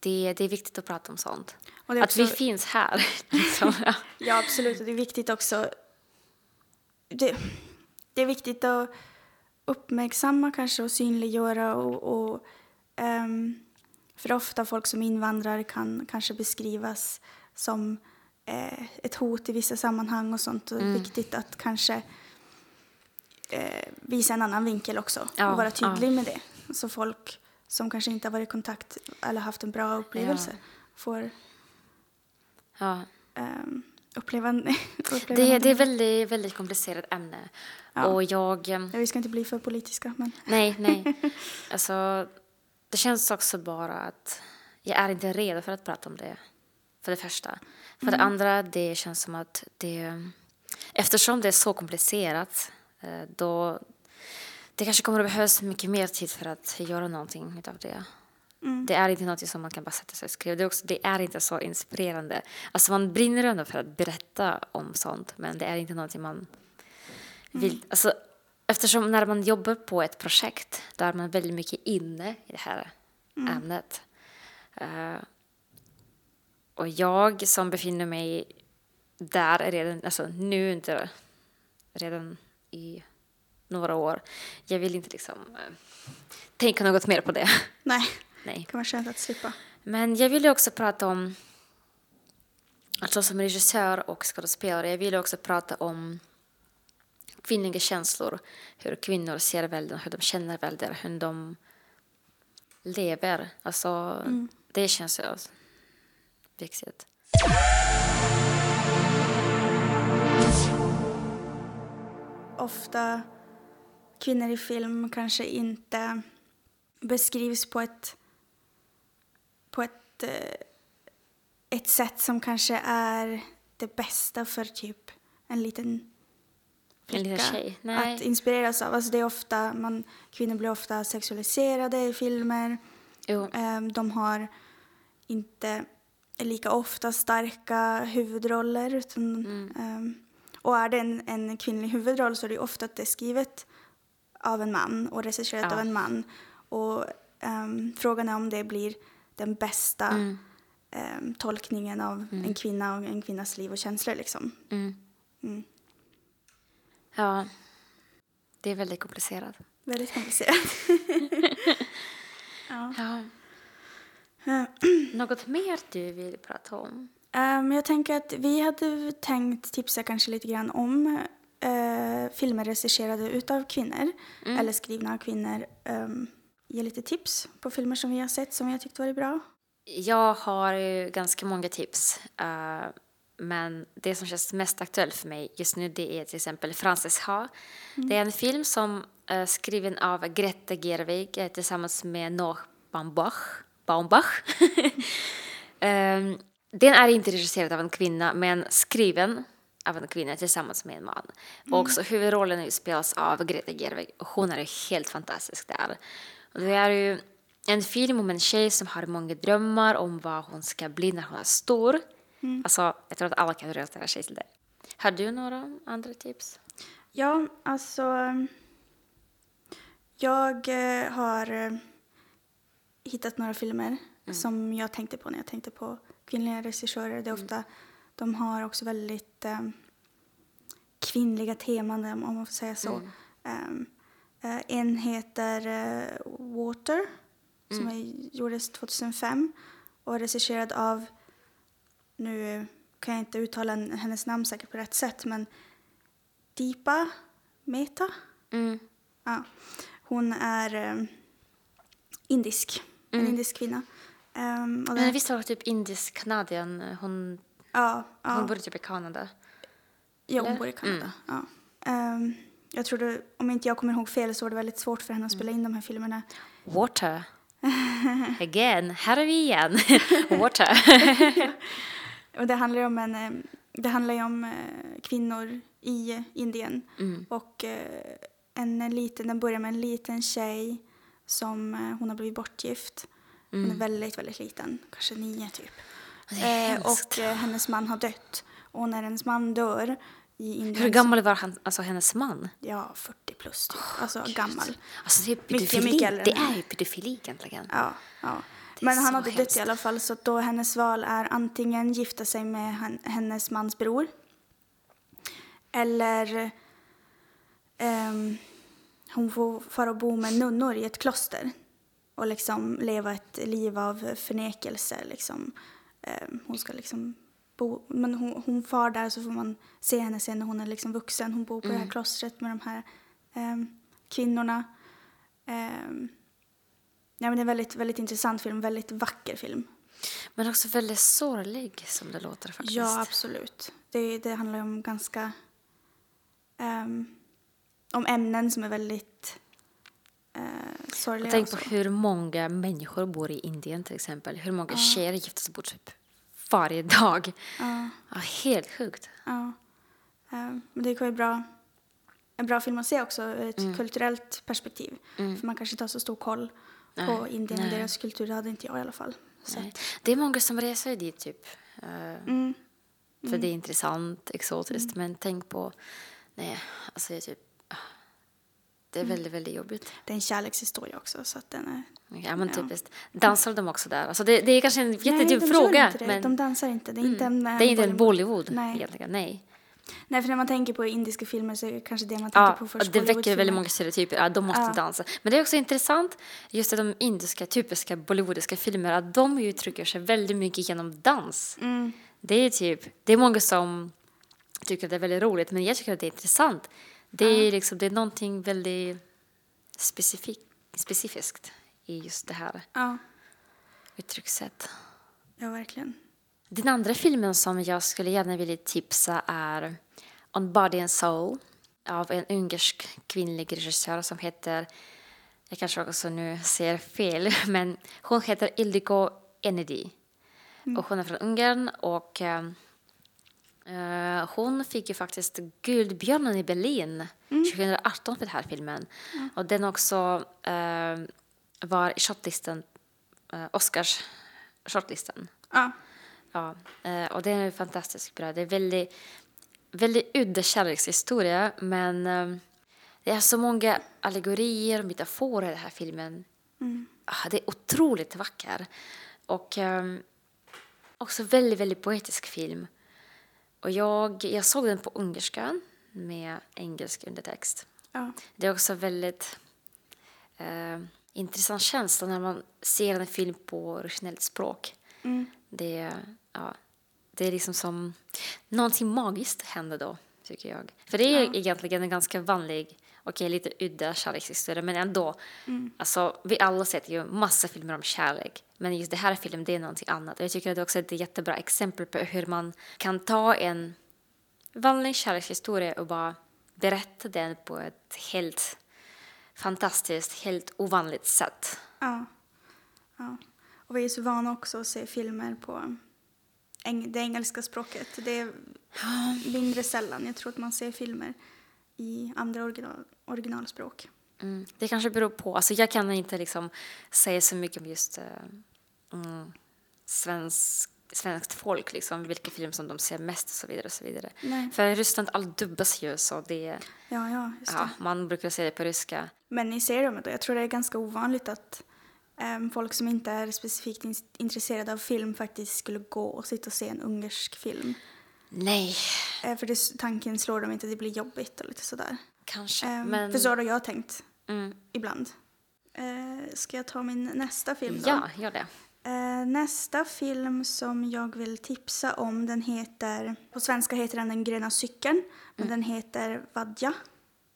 Speaker 1: det, det är viktigt att prata om sånt.
Speaker 2: Är
Speaker 1: Att
Speaker 2: också,
Speaker 1: vi finns här. (laughs) liksom. (laughs) ja.
Speaker 2: Absolut. Och det är viktigt också. Det, det är viktigt att uppmärksamma kanske och synliggöra och, och ehm, för ofta folk som invandrar kan kanske beskrivas som eh, ett hot i vissa sammanhang och sånt. Och det är
Speaker 1: Mm.
Speaker 2: viktigt att kanske eh, visa en annan vinkel också
Speaker 1: Ja,
Speaker 2: och vara tydlig
Speaker 1: ja.
Speaker 2: med det. Så folk som kanske inte har varit i kontakt eller haft en bra upplevelse får
Speaker 1: Ja.
Speaker 2: um, uppleva, (laughs) uppleva
Speaker 1: Det, det är
Speaker 2: någonting.
Speaker 1: väldigt, väldigt komplicerat ämne.
Speaker 2: Ja.
Speaker 1: Och jag... eh,
Speaker 2: Ja, vi ska inte bli för politiska, men
Speaker 1: Nej, nej. (laughs) Alltså, det känns också bara att jag är inte redo för att prata om det. För det första. För det andra, det känns som att det... Eftersom det är så komplicerat, eh, då... Det kanske kommer att behövas mycket mer tid för att göra någonting av det. Det är inte något som man kan bara sätta sig och skriva. Det är, också, det är inte så inspirerande. Alltså man brinner ändå för att berätta om sånt, men det är inte något man vill... Alltså, eftersom när man jobbar på ett projekt, då är man väldigt mycket inne i det här ämnet. Eh, och jag som befinner mig där redan, alltså nu inte, redan i några år. Jag vill inte liksom eh, tänka något mer på det. (laughs)
Speaker 2: Nej,
Speaker 1: Nej.
Speaker 2: kan vara skönt att slippa.
Speaker 1: Men jag ville också prata om, alltså som regissör och skådespelare, jag ville också prata om kvinnliga känslor, hur kvinnor ser världen, hur de känner världen, hur de lever. Alltså, det känns ju viktigt.
Speaker 2: Ofta kvinnor i film kanske inte beskrivs på ett, på ett, eh, ett sätt som kanske är det bästa för typ en liten
Speaker 1: En liten
Speaker 2: flicka
Speaker 1: tjej. Nej.
Speaker 2: att inspireras av. Alltså det är ofta, man, kvinnor blir ofta sexualiserade i filmer.
Speaker 1: Jo.
Speaker 2: Ehm, De har inte lika ofta starka huvudroller. Utan, ehm, och är det en, en kvinnlig huvudroll så är det ofta att det är skrivet av en man och regisserat
Speaker 1: Ja.
Speaker 2: av en man. Och ehm, frågan är om det blir den bästa
Speaker 1: Mm.
Speaker 2: ehm, tolkningen av en kvinna och en kvinnas liv och känslor. Liksom.
Speaker 1: Mm. Ja, det är väldigt komplicerat.
Speaker 2: Väldigt komplicerat. (laughs)
Speaker 1: Ja. (clears throat) Något mer du vill prata om?
Speaker 2: Um, jag tänker att vi hade tänkt tipsa kanske lite grann om eh, filmer regisserade utav kvinnor eller skrivna av kvinnor. Um, ge lite tips på filmer som vi har sett som vi har tyckt varit bra.
Speaker 1: Jag har ju ganska många tips. eh, men det som känns mest aktuellt för mig just nu det är till exempel Frances Ha. Det är en film som är skriven av Greta Gerwig eh, tillsammans med Noah Baumbach. Baumbach. (laughs) Ehm, den är inte regisserad av en kvinna men skriven av en kvinna tillsammans med en man. Och också huvudrollen spelas av Greta Gerwig och hon är helt fantastisk där. Och det är ju en film om en tjej som har många drömmar om vad hon ska bli när hon är stor. Alltså, jag tror att alla kan relatera sig till det. Har du några andra tips?
Speaker 2: Ja, alltså... Jag eh, har eh, hittat några filmer som jag tänkte på när jag tänkte på kvinnliga regissörer. Det är ofta, de har också väldigt eh, kvinnliga teman, om man får säga så. Ehm, eh, en heter eh, Water, som är, gjordes 2005 och regisserad av, nu kan jag inte uttala en- hennes namn säkert på rätt sätt, men Deepa Mehta.
Speaker 1: Mm.
Speaker 2: Ja. Hon är eh, indisk, en indisk kvinna. Ehm, och
Speaker 1: Men visst var det typ indisk-kanadien? Hon,
Speaker 2: ja, ja,
Speaker 1: hon bodde typ i Kanada.
Speaker 2: ja, hon
Speaker 1: eller?
Speaker 2: bor i Kanada. Ja. Ehm, jag tror det, om inte jag kommer ihåg fel så var det väldigt svårt för henne att spela in de här filmerna.
Speaker 1: Water. (laughs) Again, här är vi igen. (laughs) Water. (laughs)
Speaker 2: Och det handlar ju om, en, eh, det handlar om eh, kvinnor i Indien.
Speaker 1: Mm.
Speaker 2: Och eh, en liten, den börjar med en liten tjej som eh, hon har blivit bortgift. Hon är väldigt, väldigt liten, kanske nio typ. Eh, och eh, hennes man har dött. Och när hennes man dör i Indien...
Speaker 1: Hur gammal var han, alltså hennes man?
Speaker 2: Ja, 40 plus typ. alltså gammal.
Speaker 1: Alltså det är pedofili.
Speaker 2: mycket
Speaker 1: det är ju pedofili egentligen.
Speaker 2: Ja, ja. Men han hade dött
Speaker 1: hemskt.
Speaker 2: i alla fall så då hennes val är antingen gifta sig med hennes mans bror eller ehm, hon får fara och bo med nunnor i ett kloster och liksom leva ett liv av förnekelse. Liksom. Ehm, hon ska liksom bo, men hon, hon far där så får man se henne sen när hon är liksom vuxen. Hon bor på det här klostret med de här ehm, kvinnorna. Ehm, Ja, men det är en väldigt, väldigt intressant film, väldigt vacker film.
Speaker 1: Men också väldigt sorglig som det låter faktiskt.
Speaker 2: Ja, absolut. Det, det handlar om ganska... ehm, om ämnen som är väldigt uh, sorgliga.
Speaker 1: Och tänk på hur många människor bor i Indien till exempel. Hur många tjejer gifter sig bort typ varje dag.
Speaker 2: Ja,
Speaker 1: Ja, helt sjukt.
Speaker 2: ja. Ehm, men det kan ju bra, en bra film att se också ur
Speaker 1: Mm.
Speaker 2: ett kulturellt perspektiv. För man kanske inte har så stor koll på
Speaker 1: Nej,
Speaker 2: Indien och deras kultur. Det hade inte jag i alla fall.
Speaker 1: Det är många som reser dit typ. eh,
Speaker 2: Mm.
Speaker 1: För det är intressant, exotiskt. Men tänk på, nej, alltså är typ, det är
Speaker 2: Mm.
Speaker 1: väldigt, väldigt jobbigt.
Speaker 2: Det är en kärlekshistoria också. Så att den är,
Speaker 1: Ja men
Speaker 2: Ja.
Speaker 1: typiskt. Dansar de också där? Alltså det, det är kanske en jättedum
Speaker 2: Nej, de
Speaker 1: fråga.
Speaker 2: Inte det.
Speaker 1: Men
Speaker 2: De dansar inte. Det är inte en,
Speaker 1: det är inte en
Speaker 2: Bollywood- Nej.
Speaker 1: egentligen, nej.
Speaker 2: Nej, för när man tänker på indiska filmer så är det kanske det man tänker
Speaker 1: Ja,
Speaker 2: på först.
Speaker 1: det väcker väldigt många stereotyper. Ja, de måste
Speaker 2: Ja.
Speaker 1: dansa. Men det är också intressant, just att de indiska, typiska bollywoodiska filmer, att de uttrycker sig väldigt mycket genom dans.
Speaker 2: Mm.
Speaker 1: Det är typ, det är många som tycker att det är väldigt roligt, men jag tycker att det är intressant. Det är liksom, det är någonting väldigt specifik, specifiskt i just det här
Speaker 2: Ja,
Speaker 1: uttryckssättet.
Speaker 2: ja, verkligen.
Speaker 1: Den andra filmen som jag skulle gärna vilja tipsa är On Body and Soul av en ungersk kvinnlig regissör som heter, jag kanske också nu säger fel, (laughs) men hon heter Ildiko Enedi. Och hon är från Ungern och eh, eh, hon fick ju faktiskt Guldbjörnen i Berlin 2018 för den här filmen. Och den också eh, var i shortlistan, eh, Oscars shortlistan.
Speaker 2: Ja,
Speaker 1: Ja, och det är fantastiskt bra. Det är väldigt, väldigt udda kärlekshistoria, men det är så många allegorier och metaforer i den här filmen. Ah, Det är otroligt vacker. Och eh, också väldigt, väldigt poetisk film. Och jag, jag såg den på ungerska med engelsk undertext.
Speaker 2: ja,
Speaker 1: Det är också väldigt eh, intressant känsla när man ser en film på originellt språk.
Speaker 2: Mm.
Speaker 1: Det, är- ja, det är liksom som någonting magiskt händer då, tycker jag. För det är
Speaker 2: Ja.
Speaker 1: egentligen en ganska vanlig, okej lite udda kärlekshistoria, men ändå.
Speaker 2: Mm.
Speaker 1: Alltså, vi alla sett ju massa filmer om kärlek, men just det här filmen det är någonting annat. Och jag tycker att det också är ett jättebra exempel på hur man kan ta en vanlig kärlekshistoria och bara berätta den på ett helt fantastiskt, helt ovanligt sätt.
Speaker 2: ja, ja. Och vi är så vana också att se filmer på eng- det engelska språket. Det är mindre sällan. Jag tror att man ser filmer i andra original- originalspråk.
Speaker 1: Mm. Det kanske beror på, alltså jag kan inte liksom säga så mycket om just eh, mm, svensk, svenskt folk, liksom, vilka filmer som de ser mest och så vidare. Och så vidare.
Speaker 2: Nej.
Speaker 1: För i Ryssland allt dubbas ju så det,
Speaker 2: Ja, ja, just det.
Speaker 1: ja, man brukar säga det på ryska.
Speaker 2: Men i serier då, jag tror det är ganska ovanligt att ehm, folk som inte är specifikt in- intresserade av film faktiskt skulle gå och sitta och se en ungersk film.
Speaker 1: Nej,
Speaker 2: Eh, för det, tanken slår dem inte, det blir jobbigt och lite sådär.
Speaker 1: Kanske.
Speaker 2: Ehm,
Speaker 1: men...
Speaker 2: För så har jag tänkt
Speaker 1: mm.
Speaker 2: ibland. Eh, ska jag ta min nästa film då?
Speaker 1: Ja, gör det.
Speaker 2: Eh, nästa film som jag vill tipsa om, den heter, på svenska heter den Den gröna cykeln, men den heter Vadja,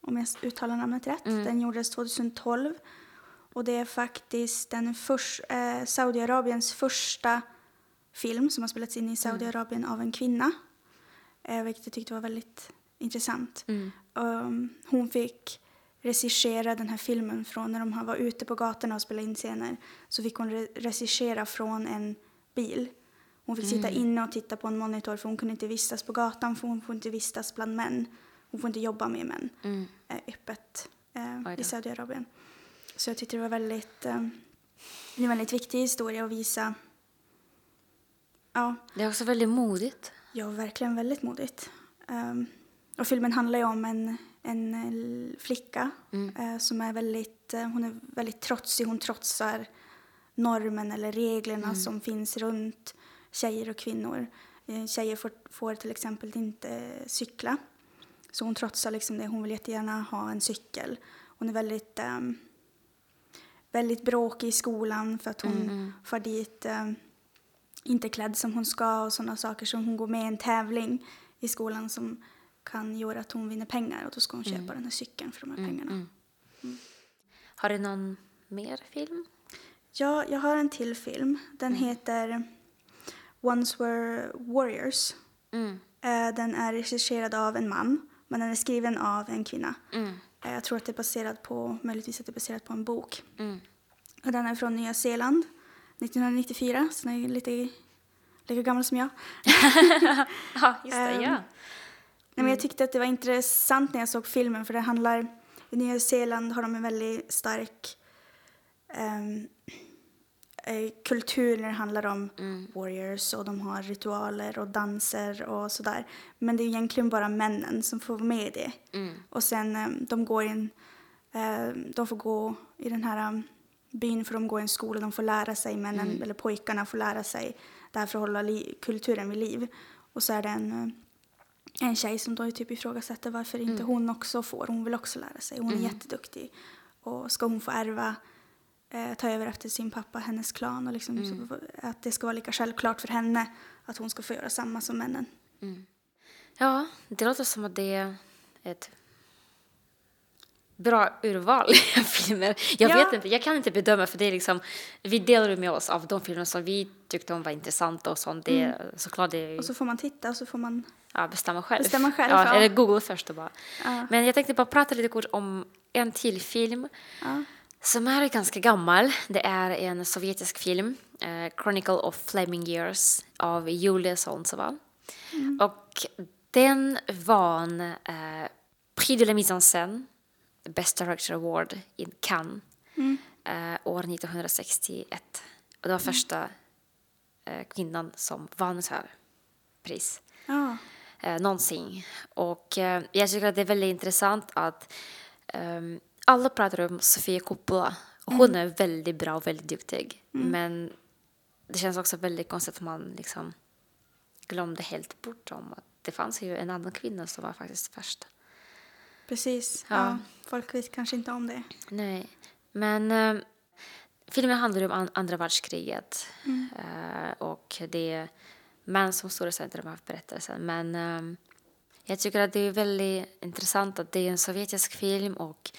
Speaker 2: om jag uttalar namnet rätt. Den gjordes 2012 och det är faktiskt den förs- eh, Saudiarabiens första film som har spelats in i Saudiarabien av en kvinna, eh, vilket jag tyckte var väldigt intressant. Um, hon fick regissera den här filmen från när de var ute på gatorna och spelade in scener. Så fick hon re- regissera från en bil. Hon fick sitta inne och titta på en monitor för hon kunde inte vistas på gatan för hon får inte vistas bland män. Hon får inte jobba med män
Speaker 1: Mm.
Speaker 2: eh, öppet
Speaker 1: då.
Speaker 2: i Saudiarabien. Så jag tyckte det var väldigt, är en väldigt viktig historia att visa. Ja,
Speaker 1: Det är också väldigt modigt.
Speaker 2: Ja, verkligen väldigt modigt. Ehm, och filmen handlar ju om en, en eh, flicka eh, som är väldigt, eh, hon är väldigt trotsig. Hon trotsar normen eller reglerna som finns runt tjejer och kvinnor. Eh, tjejer får, får till exempel inte cykla. Så hon trotsar liksom det. Hon vill jättegärna ha en cykel. Hon är väldigt, ehm, väldigt bråkig i skolan för att hon far dit inte klädd som hon ska och sådana saker. Så hon går med i en tävling i skolan som kan göra att hon vinner pengar och då ska hon köpa den här cykeln för de här pengarna.
Speaker 1: Har du någon mer film?
Speaker 2: Ja, jag har en till film. Den heter Once Were Warriors.
Speaker 1: Mm.
Speaker 2: Eh, Den är regisserad av en man, men den är skriven av en kvinna.
Speaker 1: Mm.
Speaker 2: Eh, Jag tror att det är baserat på, möjligtvis att det är baserat på en bok.
Speaker 1: Mm.
Speaker 2: Och den är från Nya Zeeland, 1994, så den är lite lika gammal som jag. (laughs)
Speaker 1: Ja, just det.
Speaker 2: Ehm,
Speaker 1: ja.
Speaker 2: Nej, men jag tyckte att det var intressant när jag såg filmen för det handlar, i Nya Zeeland har de en väldigt stark eh, kultur när det handlar om warriors och de har ritualer och danser och sådär. Men det är egentligen bara männen som får vara med i det. Och sen ehm, de går in, ehm, de får gå i den här byn för de går i en skola, de får lära sig, männen eller pojkarna får lära sig det här för att hålla kulturen vid liv. Och så är det en en tjej som då typ ifrågasätter varför inte hon också får. Hon vill också lära sig. Hon är jätteduktig. Och ska hon få ärva, eh, ta över efter sin pappa, hennes klan och liksom så, att det ska vara lika självklart för henne att hon ska få göra samma som männen.
Speaker 1: Ja, det låter som att det är ett bra urval av (laughs) filmer. Jag
Speaker 2: Ja.
Speaker 1: vet inte, jag kan inte bedöma för det är liksom, vi delar med oss av de filmer som vi tyckte om var intressanta och sånt. Det är såklart det är,
Speaker 2: Och så får man titta och så får man...
Speaker 1: ja, bestämma själv.
Speaker 2: Bestämma själv,
Speaker 1: ja,
Speaker 2: ja.
Speaker 1: Eller Google först och bara.
Speaker 2: Ja.
Speaker 1: Men jag tänkte bara prata lite kort om en till film som är ganska gammal. Det är en sovjetisk film, eh, Chronicle of Flaming Years av Julia Solntseva. Och den vann eh, Prix de la mise en scène, Best Director Award i Cannes eh, år 1961. Och det var första eh, kvinnan som vann ett så här pris
Speaker 2: Ja.
Speaker 1: eh, någonsin. Och eh, jag tycker att det är väldigt intressant att ehm, alla pratar om Sofia Coppola och hon är väldigt bra och väldigt duktig. Men det känns också väldigt konstigt att man liksom glömde helt bort om att det fanns ju en annan kvinna som var faktiskt först.
Speaker 2: Precis.
Speaker 1: Ja.
Speaker 2: Ja. Folk vet kanske inte om det.
Speaker 1: Nej, men eh, filmen handlar om an- andra världskriget eh, och det är män som står i centrum av berättelsen. Men eh, jag tycker att det är väldigt intressant att det är en sovjetisk film och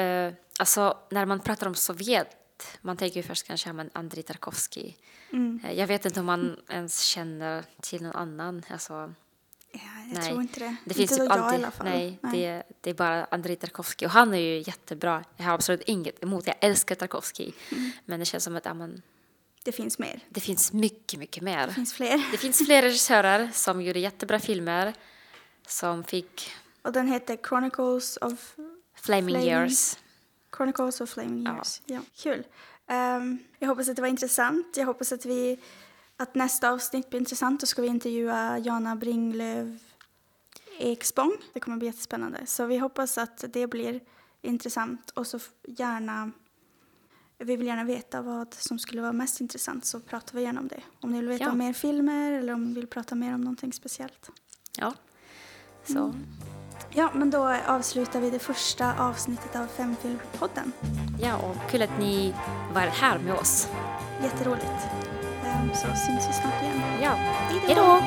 Speaker 1: eh, alltså när man pratar om Sovjet man tänker ju först kanske på Andrei Tarkovsky. Eh, Jag vet inte om man ens känner till någon annan. Alltså,
Speaker 2: Ja, jag
Speaker 1: Nej.
Speaker 2: tror inte det.
Speaker 1: det finns
Speaker 2: inte
Speaker 1: typ
Speaker 2: då jag
Speaker 1: alltid,
Speaker 2: i alla fall.
Speaker 1: Nej, Det, det är bara Andrei Tarkovsky och han är ju jättebra. Jag har absolut inget emot, jag älskar Tarkovsky.
Speaker 2: Mm.
Speaker 1: Men det känns som att ja, men,
Speaker 2: det finns mer.
Speaker 1: det finns mycket, mycket mer.
Speaker 2: Det finns fler.
Speaker 1: Det finns fler regissörer som gjorde jättebra filmer som fick
Speaker 2: Och den heter Chronicles of
Speaker 1: Flaming,
Speaker 2: Flaming-
Speaker 1: Years.
Speaker 2: Chronicles of Flaming
Speaker 1: Ja.
Speaker 2: Years. Ja. Kul. Ehm, jag hoppas att det var intressant. Jag hoppas att, vi, att nästa avsnitt blir intressant. Då ska vi intervjua Jana Bringlöv Ekspång. Det kommer bli jättespännande. Så vi hoppas att det blir intressant. Och så gärna... Vi vill gärna veta vad som skulle vara mest intressant så pratar vi gärna om det. Om ni vill veta
Speaker 1: Ja.
Speaker 2: om mer filmer eller om ni vill prata mer om någonting speciellt.
Speaker 1: Ja. Så,
Speaker 2: Mm. Ja, men då avslutar vi det första avsnittet av Femfilmpodden.
Speaker 1: ja, och kul att ni var här med oss.
Speaker 2: Jätteroligt. Så syns vi snart igen.
Speaker 1: Ja,
Speaker 2: Hej
Speaker 1: hej då!